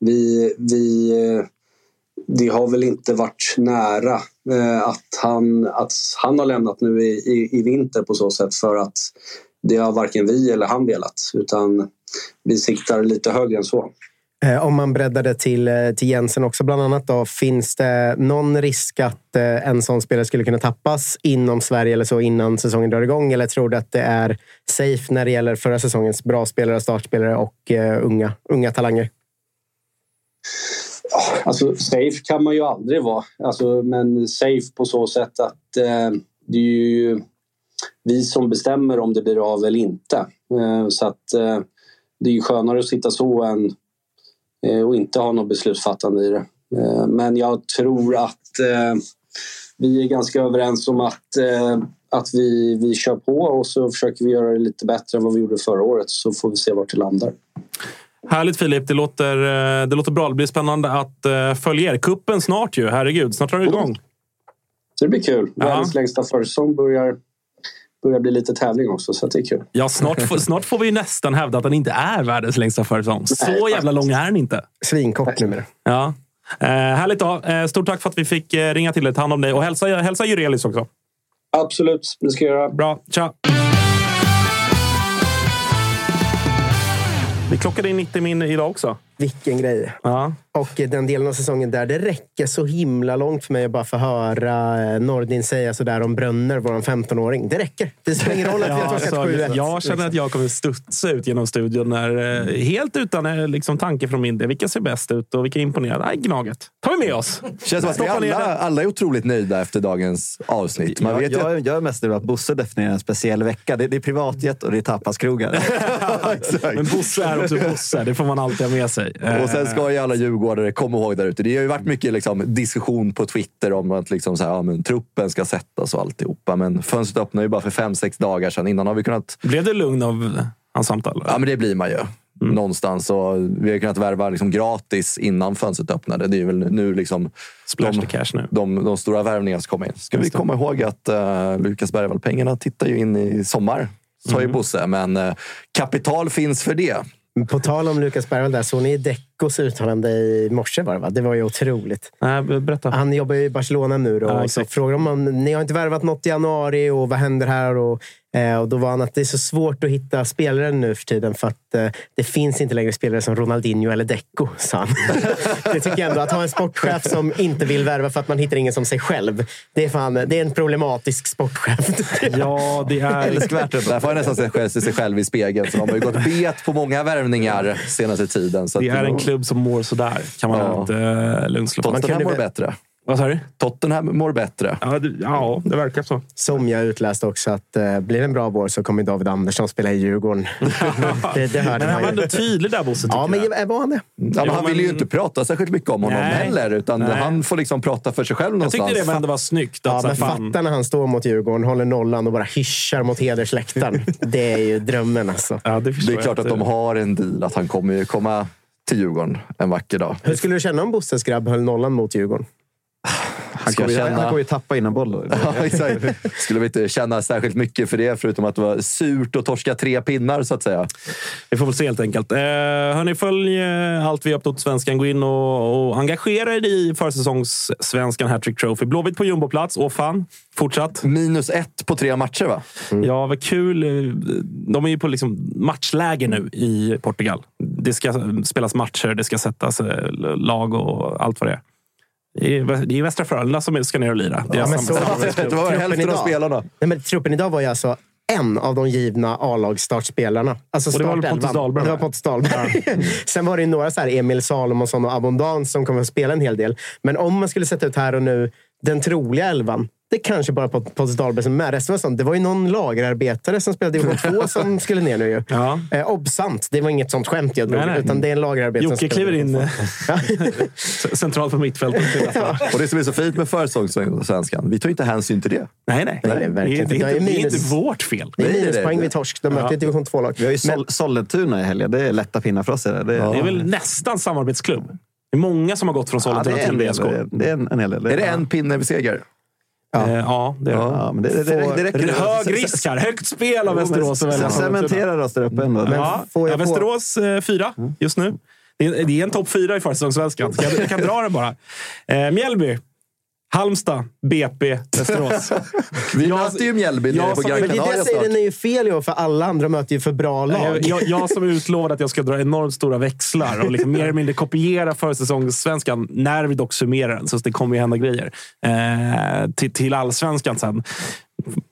vi, vi eh, det har väl inte varit nära eh, att, han, att han har lämnat nu i, i, i, vinter på så sätt för att det har varken vi eller han velat utan vi siktar lite högre än så.
Eh, om man breddar det till, eh, till Jensen också bland annat. Då, finns det någon risk att en sån spelare skulle kunna tappas inom Sverige eller så innan säsongen drar igång? Eller tror du att det är safe när det gäller förra säsongens bra spelare, startspelare och unga, unga talanger?
Alltså safe kan man ju aldrig vara. Alltså, men safe på så sätt att eh, det är ju vi som bestämmer om det blir av eller inte. Eh, så att eh, det är ju skönare att sitta så än eh, och inte ha något beslutsfattande i det. Eh, men jag tror att eh, vi är ganska överens om att, eh, att vi, vi kör på och så försöker vi göra det lite bättre än vad vi gjorde förra året så får vi se vart det landar.
Härligt Filip, det låter, eh, det låter bra. Det blir spännande att uh, följa er. Kuppen snart ju, herregud. Snart drar det igång.
Så det blir kul. Världens längsta försäsong börjar, börjar bli lite tävling också, så det är kul.
Ja, snart, får, snart får vi nästan hävda att den inte är världens längsta försäsong. Så Nej, jävla lång är den inte.
Svinkort numera.
Ja. Eh, härligt då. Eh, stort tack för att vi fick eh, ringa till dig. Ta hand om dig. Och hälsa, hälsa Jurelius också.
Absolut, det ska jag göra.
Bra. Tja! Vi klockade in 90 min idag också.
Vilken grej.
Ja.
Och den delen av säsongen där det räcker så himla långt för mig att bara få höra eh, Nordin säga sådär om Brönner, vår 15-åring. Det räcker. Det spelar ingen roll att vi har torskat 7
Jag känner att jag kommer studsa ut genom studion när, eh, helt utan eh, liksom, tanke från min del. Vilka ser bäst ut och vilka imponerar? Nej, Gnaget. tar vi med oss.
känns som att alla, alla är otroligt nöjda efter dagens avsnitt.
Man vet jag, jag, jag är mest nöjd att Bosse definierar en speciell vecka. Det, det är privatjet och det är tapaskrogar.
Men Bosse är också Bosse. Det får man alltid ha med sig.
Och sen ska ju alla djurgårdare komma ihåg där ute. Det har ju varit mycket liksom, diskussion på Twitter om att liksom, så här, ja, men, truppen ska sättas och alltihopa. Men fönstret öppnade ju bara för fem, sex dagar sedan. Innan har vi kunnat...
Blev du lugn av hans samtal?
Ja, men det blir man ju. någonstans. Och vi har kunnat värva liksom gratis innan fönstret öppnade. Det är väl nu liksom
Splash
de,
cash nu.
De, de stora värvningarna som kommer in. Ska vi komma ihåg att uh, Lukas Bergvall-pengarna tittar ju in i sommar. Sa ju
Mm.
Bosse, men uh, kapital finns för det.
På tal om Lukas Bergvall, där, såg ni Deccos uttalande i morse? Det, va? det var ju otroligt.
Nej, berätta.
Han jobbar ju i Barcelona nu. Då,
Ja,
och så frågar de om ni har inte värvat något i januari och vad händer här? Och, och Då var han att det är så svårt att hitta spelare nu för tiden för att eh, det finns inte längre spelare som Ronaldinho eller Deco, sa han. det tycker jag ändå. Att ha en sportchef som inte vill värva för att man hittar ingen som sig själv. Det är, fan, det är en problematisk sportchef.
ja, det är...
Älskvärt. Där får jag nästan se själv- sig själv i spegeln. Så de har ju gått bet på många värvningar senaste tiden. Så
Det
att
är en klubb som mår sådär, kan man
Ja.
inte lugnt slå fast.
Tottenham mår bättre.
Vad sa du?
Tottenham mår bättre.
Ja, det, ja, det verkar så.
Som jag utläste också att eh, blir det en bra vår så kommer David Andersson spela i Djurgården. det, det hörde
Men han var
ju.
ändå tydlig där, Bosse.
Ja, men
jag.
var han det?
Ja, men han vill
men-
ju inte prata särskilt mycket om honom
Nej.
heller. Utan
Nej.
han får liksom prata för sig själv
Jag
någonstans.
tyckte det ändå var snyggt. Att,
Ja, men
fan,
fatta när han står mot Djurgården, håller nollan och bara hyschar mot hedersläktaren. det är ju drömmen alltså.
ja, det,
Det är klart
jag
att de har en deal att han kommer ju komma till Djurgården en vacker dag.
Hur skulle du känna om Bosses grabb höll nollan mot Djurgården?
Han kommer,
känna-
han kommer ju tappa in en boll.
Ja, exakt. Skulle vi inte känna särskilt mycket för det, förutom att det var surt att torska tre pinnar, så att säga.
Vi får väl se helt enkelt. Eh, hörni, följ eh, allt vi har på Svenskan. Gå in och, och engagera er i försäsongssvenskan Hattrick Trophy. Blåvitt på jumboplats. Och fan, fortsatt.
Minus ett på tre matcher, va?
Ja, vad kul. Eh, De är ju på liksom matchläge nu i Portugal. Det ska spelas matcher, det ska sättas eh, lag och allt vad det är. Det är, det är Västra Frölunda som ska ner och lira. Det
Ja, men så-.
Det var
Truppen
hälften av
idag.
spelarna.
Nej, men truppen idag var ju alltså en av de givna A-lagsstartspelarna. Alltså
Och det var. Pontus Dahlberg,
Det var
va?
Pontus Dahlberg. Sen var det ju några så här Emil Salomonsson och Abondans som kommer att spela en hel del. Men om man skulle sätta ut här och nu den troliga elvan. Det är kanske bara Pont- Pontus Dahlberg som är med. Resten var sånt. Det var ju någon lagerarbetare som spelade i division 2 som skulle ner nu ju.
Ja.
Eh, obsant. Det var inget sånt skämt jag drog.
Nej, nej.
Utan det är en lagerarbetare
Jocke kliver in centralt på mittfältet.
Och det som är så fint med försäsongssvenskan, vi tar inte hänsyn till det.
Nej, nej.
Nej,
det, är,
verkligen
det,
inte.
är, inte- det är
minus-
inte vårt fel.
Det är
är
minuspoäng
det.
vid torsk. De möter ett division 2-lag.
Vi har ju Sol- Sollentuna i helgen. Det är lätta pinnar för oss. Det, det,
Det är väl nästan samarbetsklubb. Det är många som har gått från
ja, det
Sollentuna
är en
till. VSK.
Det är, det är en, en hel del.
Är det en pinne vid seger?
Ja, ja det är det.
Ja, men det, det, det, det räcker.
Hög risk här. Högt spel av Västerås.
cementerar oss där uppe ändå.
Men
Ja,
får jag
ja, Västerås eh, fyra just nu. Det är, det är en topp fyra i försäsongssvenskan. Jag, jag kan dra den bara. Eh, Mjällby, Halmstad, BP, Västerås.
Vi
Jag-
möter ju Mjällby
jag
på
som-
Gran
Men det är det
Canaria
jag säger,
snart.
den är ju fel i år, för alla andra möter ju för bra lag.
Jag, jag, jag som utlovade att jag ska dra enormt stora växlar och liksom mer eller mindre kopiera försäsongssvenskan när vi dock summerar den. Så det kommer ju hända grejer. Eh, till, till allsvenskan sen.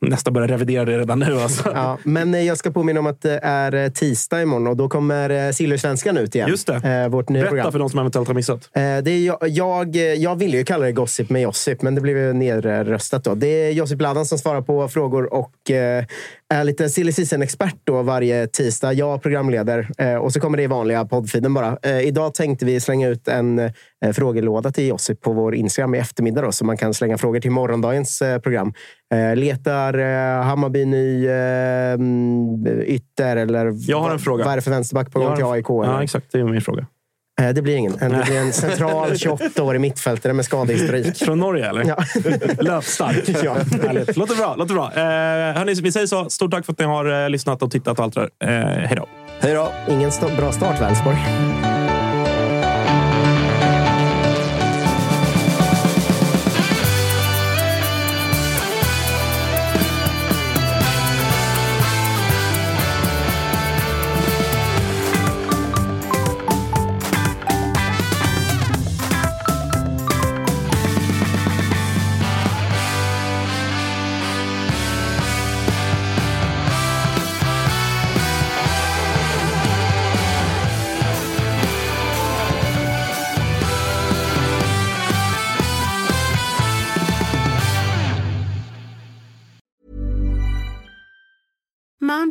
Nästa börjar revidera det redan nu. Alltså.
Ja, men eh, jag ska påminna om att det är eh, tisdag imorgon och då kommer eh, Silversvenskan ut igen.
Just det.
Eh, Vårt nya
Berätta
program.
för de som eventuellt har missat.
Eh, Det är jag, jag, jag ville ju kalla det Gossip med Josip, men det blev ju nedröstat. Då. Det är Josip Ladan som svarar på frågor och eh, är lite silly season-expert då varje tisdag. Jag programleder eh, och så kommer det i vanliga poddfeeden bara. Eh, Idag tänkte vi slänga ut en eh, frågelåda till Josip på vår Instagram i eftermiddag då, så man kan slänga frågor till morgondagens eh, program. Eh, Letar eh, Hammarby ny mm, ytter eller
Jag har en fråga.
vad är det för vänsterback på gång till AIK?
Ja, exakt. Det är min fråga.
Eh, Det blir ingen. Det blir en central 28-årig mittfältare med skadehistorik.
Från Norge, eller?
Ja.
Löpstark.
Ja.
Härligt. Låter bra. Låter bra. Eh, hörni, vi säger så. Stort tack för att ni har eh, lyssnat och tittat och allt det där. Eh, hej då.
Hej då!
Ingen st- bra start, Vänersborg.